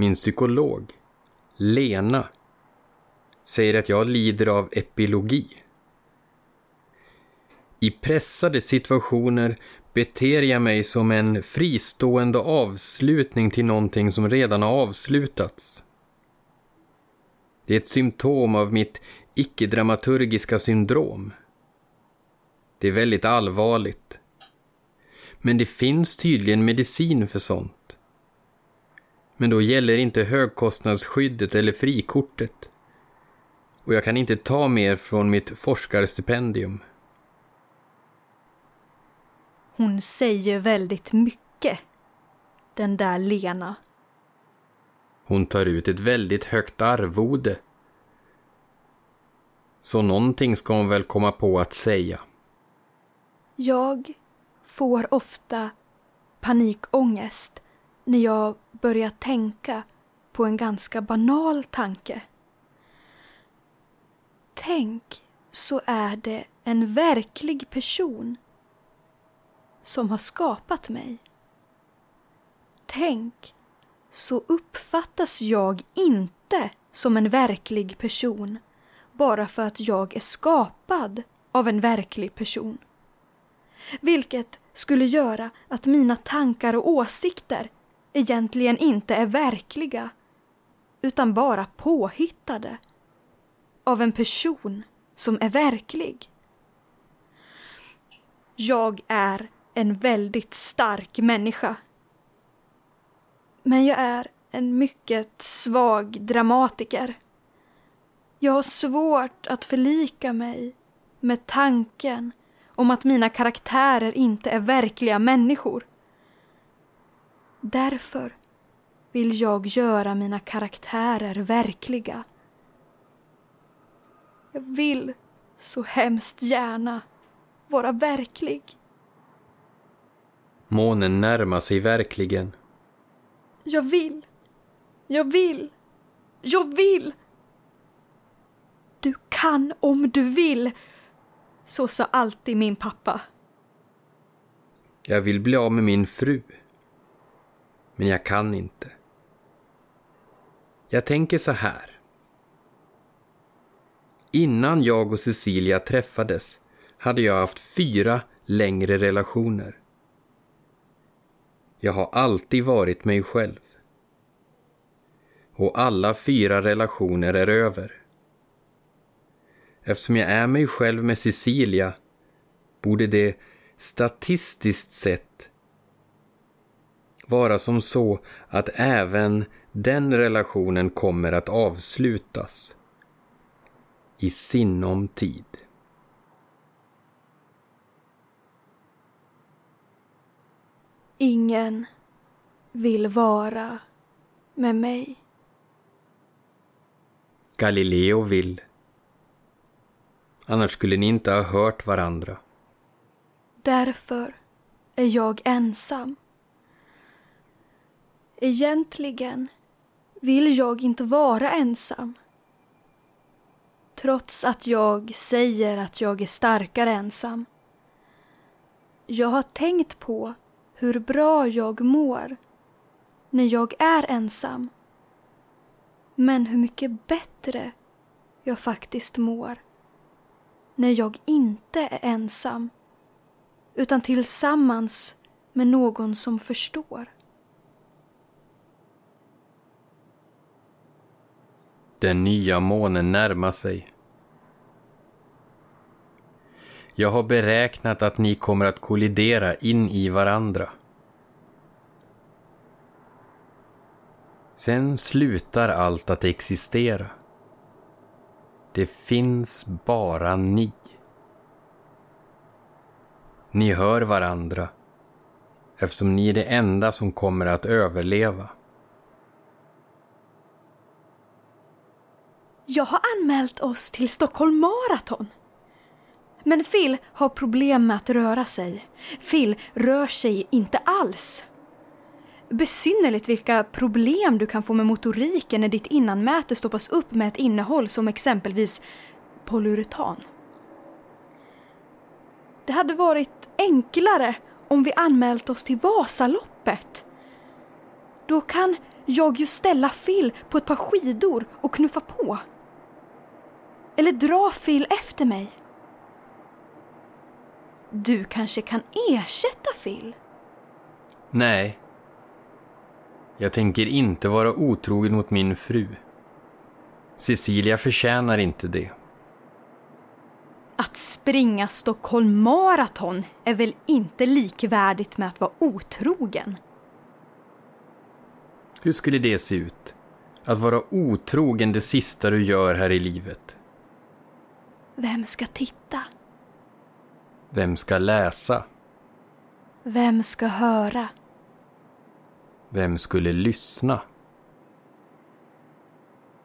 min psykolog, Lena, säger att jag lider av epilogi. I pressade situationer beter jag mig som en fristående avslutning till någonting som redan har avslutats. Det är ett symptom av mitt icke-dramaturgiska syndrom. Det är väldigt allvarligt. Men det finns tydligen medicin för sånt. Men då gäller inte högkostnadsskyddet eller frikortet. Och jag kan inte ta mer från mitt forskarstipendium. Hon säger väldigt mycket, den där Lena. Hon tar ut ett väldigt högt arvode. Så någonting ska hon väl komma på att säga. Jag får ofta panikångest när jag börjar tänka på en ganska banal tanke. Tänk så är det en verklig person som har skapat mig. Tänk så uppfattas jag inte som en verklig person bara för att jag är skapad av en verklig person. Vilket skulle göra att mina tankar och åsikter egentligen inte är verkliga utan bara påhittade av en person som är verklig. Jag är en väldigt stark människa. Men jag är en mycket svag dramatiker. Jag har svårt att förlika mig med tanken om att mina karaktärer inte är verkliga människor. Därför vill jag göra mina karaktärer verkliga. Jag vill så hemskt gärna vara verklig. Månen närmar sig verkligen. Jag vill. Jag vill. Jag vill! Du kan om du vill. Så sa alltid min pappa. Jag vill bli av med min fru. Men jag kan inte. Jag tänker så här. Innan jag och Cecilia träffades hade jag haft fyra längre relationer. Jag har alltid varit mig själv. Och alla fyra relationer är över. Eftersom jag är mig själv med Cecilia borde det statistiskt sett vara som så att även den relationen kommer att avslutas i sinom tid. Ingen vill vara med mig. Galileo vill. Annars skulle ni inte ha hört varandra. Därför är jag ensam. Egentligen vill jag inte vara ensam. Trots att jag säger att jag är starkare ensam. Jag har tänkt på hur bra jag mår när jag är ensam. Men hur mycket bättre jag faktiskt mår när jag inte är ensam utan tillsammans med någon som förstår. Den nya månen närmar sig. Jag har beräknat att ni kommer att kollidera in i varandra. Sen slutar allt att existera. Det finns bara ni. Ni hör varandra eftersom ni är det enda som kommer att överleva. Jag har anmält oss till Stockholm Marathon. Men Phil har problem med att röra sig. Phil rör sig inte alls. Besynnerligt vilka problem du kan få med motoriken när ditt innanmäte stoppas upp med ett innehåll som exempelvis polyuretan. Det hade varit enklare om vi anmält oss till Vasaloppet. Då kan jag ju ställa Phil på ett par skidor och knuffa på. Eller dra Phil efter mig. Du kanske kan ersätta Phil? Nej. Jag tänker inte vara otrogen mot min fru. Cecilia förtjänar inte det. Att springa Stockholm Marathon är väl inte likvärdigt med att vara otrogen? Hur skulle det se ut? Att vara otrogen det sista du gör här i livet? Vem ska titta? Vem ska läsa? Vem ska höra? Vem skulle lyssna?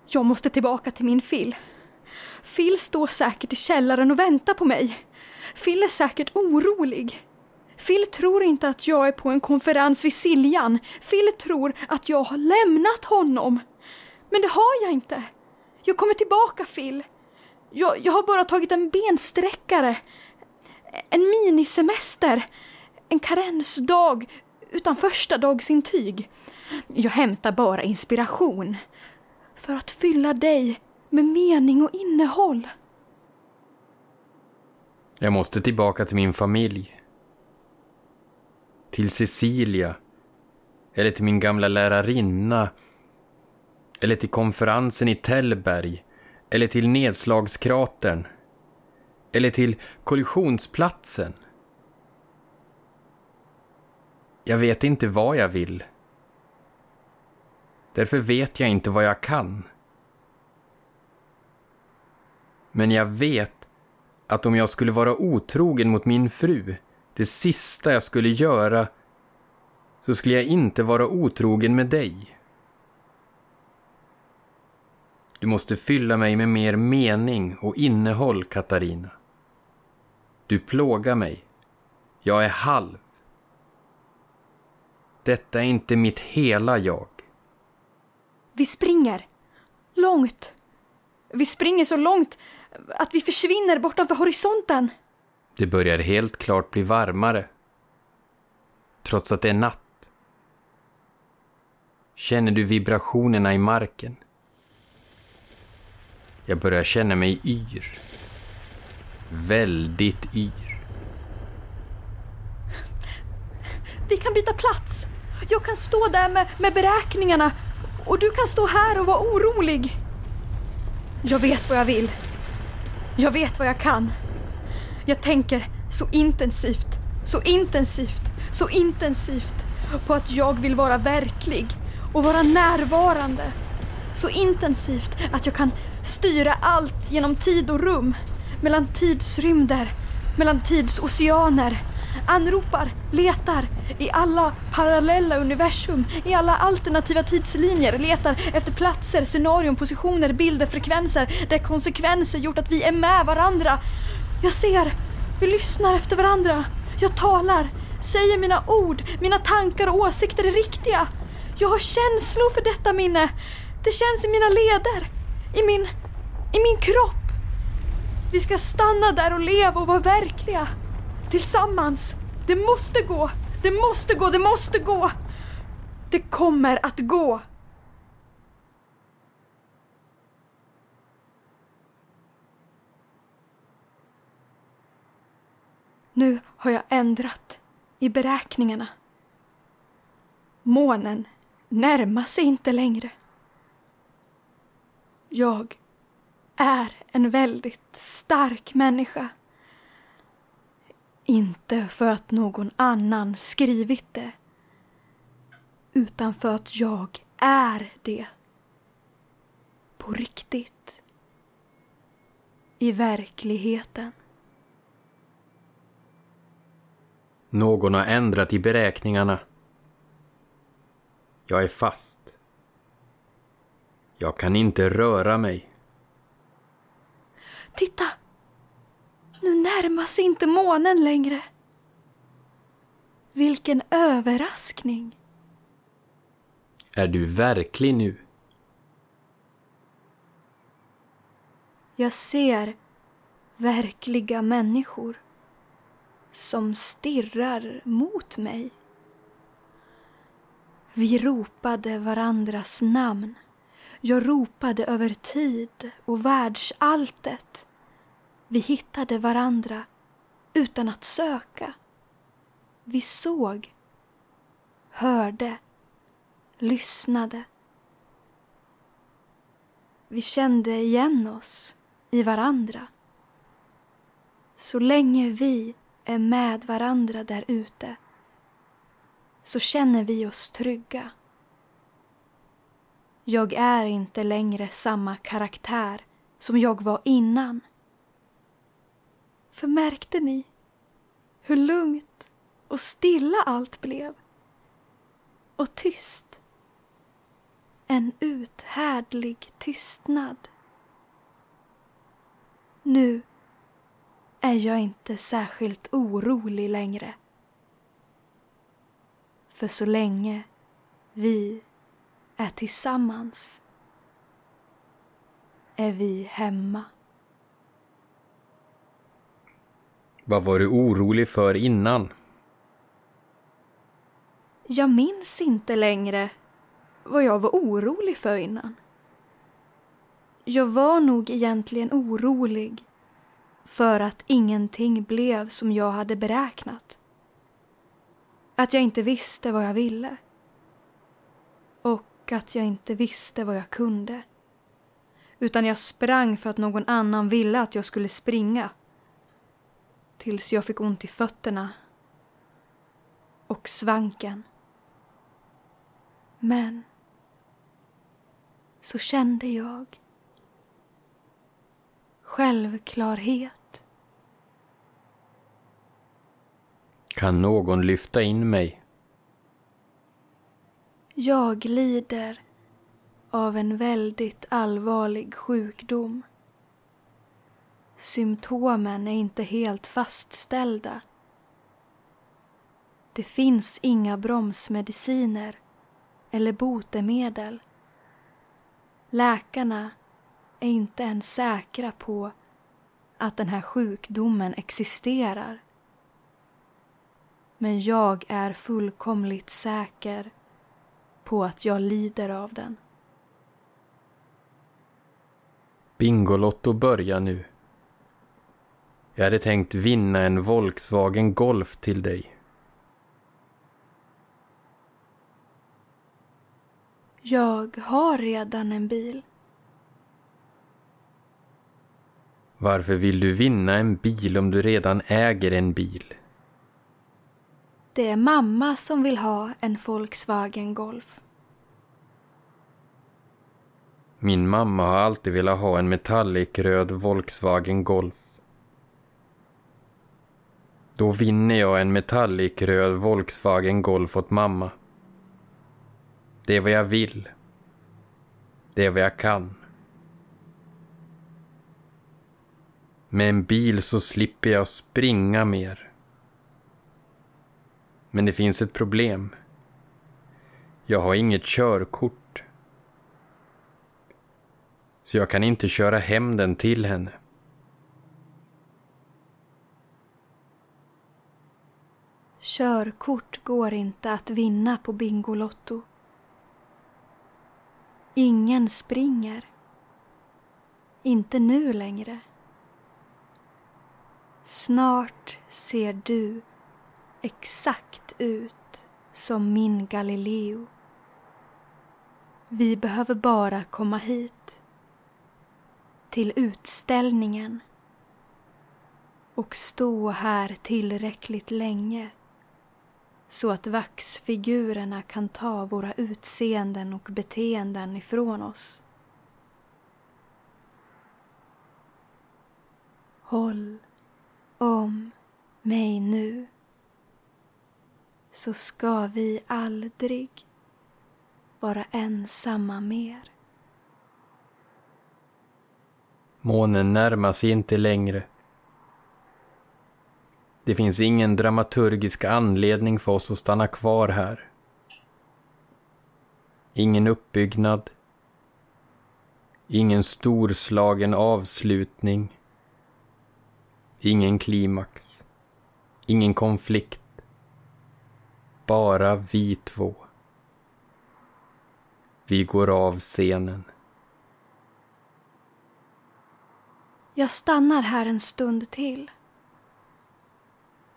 Jag måste tillbaka till min Phil. Phil står säkert i källaren och väntar på mig. Phil är säkert orolig. Phil tror inte att jag är på en konferens vid Siljan. Phil tror att jag har lämnat honom. Men det har jag inte. Jag kommer tillbaka, Phil. Jag, jag har bara tagit en bensträckare. En minisemester. En karensdag utan första dagsintyg. Jag hämtar bara inspiration. För att fylla dig med mening och innehåll. Jag måste tillbaka till min familj. Till Cecilia. Eller till min gamla lärarinna. Eller till konferensen i Tällberg. Eller till nedslagskratern. Eller till kollisionsplatsen. Jag vet inte vad jag vill. Därför vet jag inte vad jag kan. Men jag vet att om jag skulle vara otrogen mot min fru, det sista jag skulle göra, så skulle jag inte vara otrogen med dig. Du måste fylla mig med mer mening och innehåll, Katarina. Du plågar mig. Jag är halv. Detta är inte mitt hela jag. Vi springer. Långt. Vi springer så långt att vi försvinner bortanför horisonten. Det börjar helt klart bli varmare. Trots att det är natt. Känner du vibrationerna i marken? Jag börjar känna mig yr. Väldigt yr. Vi kan byta plats. Jag kan stå där med, med beräkningarna och du kan stå här och vara orolig. Jag vet vad jag vill. Jag vet vad jag kan. Jag tänker så intensivt, så intensivt, så intensivt på att jag vill vara verklig och vara närvarande. Så intensivt att jag kan styra allt genom tid och rum, mellan tidsrymder, mellan tidsoceaner, anropar, letar i alla parallella universum, i alla alternativa tidslinjer, letar efter platser, scenarion, positioner, bilder, frekvenser där konsekvenser gjort att vi är med varandra. Jag ser, vi lyssnar efter varandra. Jag talar, säger mina ord, mina tankar och åsikter är riktiga. Jag har känslor för detta minne. Det känns i mina leder, i min, i min kropp. Vi ska stanna där och leva och vara verkliga. Tillsammans. Det måste gå. Det måste gå. Det måste gå. Det kommer att gå. Nu har jag ändrat i beräkningarna. Månen närmar sig inte längre. Jag är en väldigt stark människa. Inte för att någon annan skrivit det, utan för att jag är det. På riktigt. I verkligheten. Någon har ändrat i beräkningarna. Jag är fast. Jag kan inte röra mig. Titta! Nu närmar sig inte månen längre. Vilken överraskning! Är du verklig nu? Jag ser verkliga människor som stirrar mot mig. Vi ropade varandras namn. Jag ropade över tid och världsalltet. Vi hittade varandra utan att söka. Vi såg, hörde, lyssnade. Vi kände igen oss i varandra. Så länge vi är med varandra där ute så känner vi oss trygga. Jag är inte längre samma karaktär som jag var innan. För märkte ni hur lugnt och stilla allt blev? Och tyst. En uthärdlig tystnad. Nu är jag inte särskilt orolig längre. För så länge vi är tillsammans är vi hemma. Vad var du orolig för innan? Jag minns inte längre vad jag var orolig för innan. Jag var nog egentligen orolig för att ingenting blev som jag hade beräknat. Att jag inte visste vad jag ville. Och att jag inte visste vad jag kunde. Utan jag sprang för att någon annan ville att jag skulle springa. Tills jag fick ont i fötterna. Och svanken. Men så kände jag självklarhet. Kan någon lyfta in mig? Jag lider av en väldigt allvarlig sjukdom. Symptomen är inte helt fastställda. Det finns inga bromsmediciner eller botemedel. Läkarna är inte ens säkra på att den här sjukdomen existerar. Men jag är fullkomligt säker på att jag lider av den. Bingolotto börjar nu. Jag hade tänkt vinna en Volkswagen Golf till dig. Jag har redan en bil. Varför vill du vinna en bil om du redan äger en bil? Det är mamma som vill ha en Volkswagen Golf. Min mamma har alltid velat ha en metallicröd Volkswagen Golf. Då vinner jag en metallicröd Volkswagen Golf åt mamma. Det är vad jag vill. Det är vad jag kan. Med en bil så slipper jag springa mer. Men det finns ett problem. Jag har inget körkort. Så jag kan inte köra hem den till henne. Körkort går inte att vinna på Bingolotto. Ingen springer. Inte nu längre. Snart ser du exakt ut som min Galileo. Vi behöver bara komma hit. Till utställningen. Och stå här tillräckligt länge så att vaxfigurerna kan ta våra utseenden och beteenden ifrån oss. Håll om mig nu så ska vi aldrig vara ensamma mer. Månen närmar sig inte längre. Det finns ingen dramaturgisk anledning för oss att stanna kvar här. Ingen uppbyggnad. Ingen storslagen avslutning. Ingen klimax. Ingen konflikt. Bara vi två. Vi går av scenen. Jag stannar här en stund till.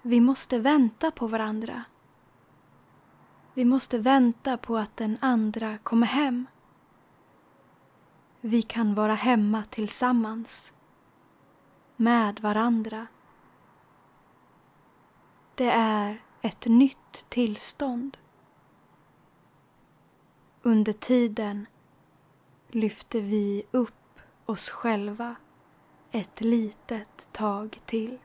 Vi måste vänta på varandra. Vi måste vänta på att den andra kommer hem. Vi kan vara hemma tillsammans. Med varandra. Det är ett nytt tillstånd. Under tiden lyfter vi upp oss själva ett litet tag till.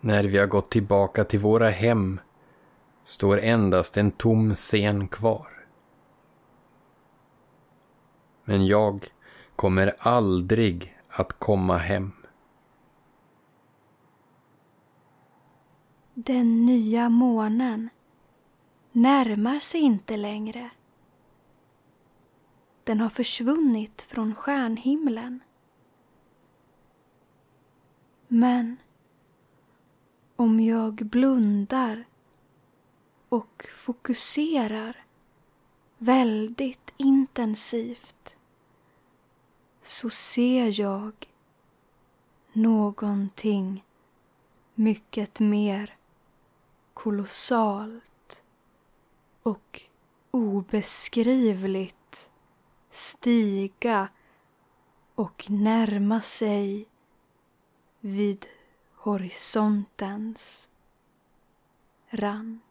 När vi har gått tillbaka till våra hem står endast en tom scen kvar. Men jag kommer aldrig att komma hem. Den nya månen närmar sig inte längre. Den har försvunnit från stjärnhimlen. Men om jag blundar och fokuserar väldigt intensivt så ser jag någonting mycket mer kolossalt och obeskrivligt stiga och närma sig vid horisontens rand.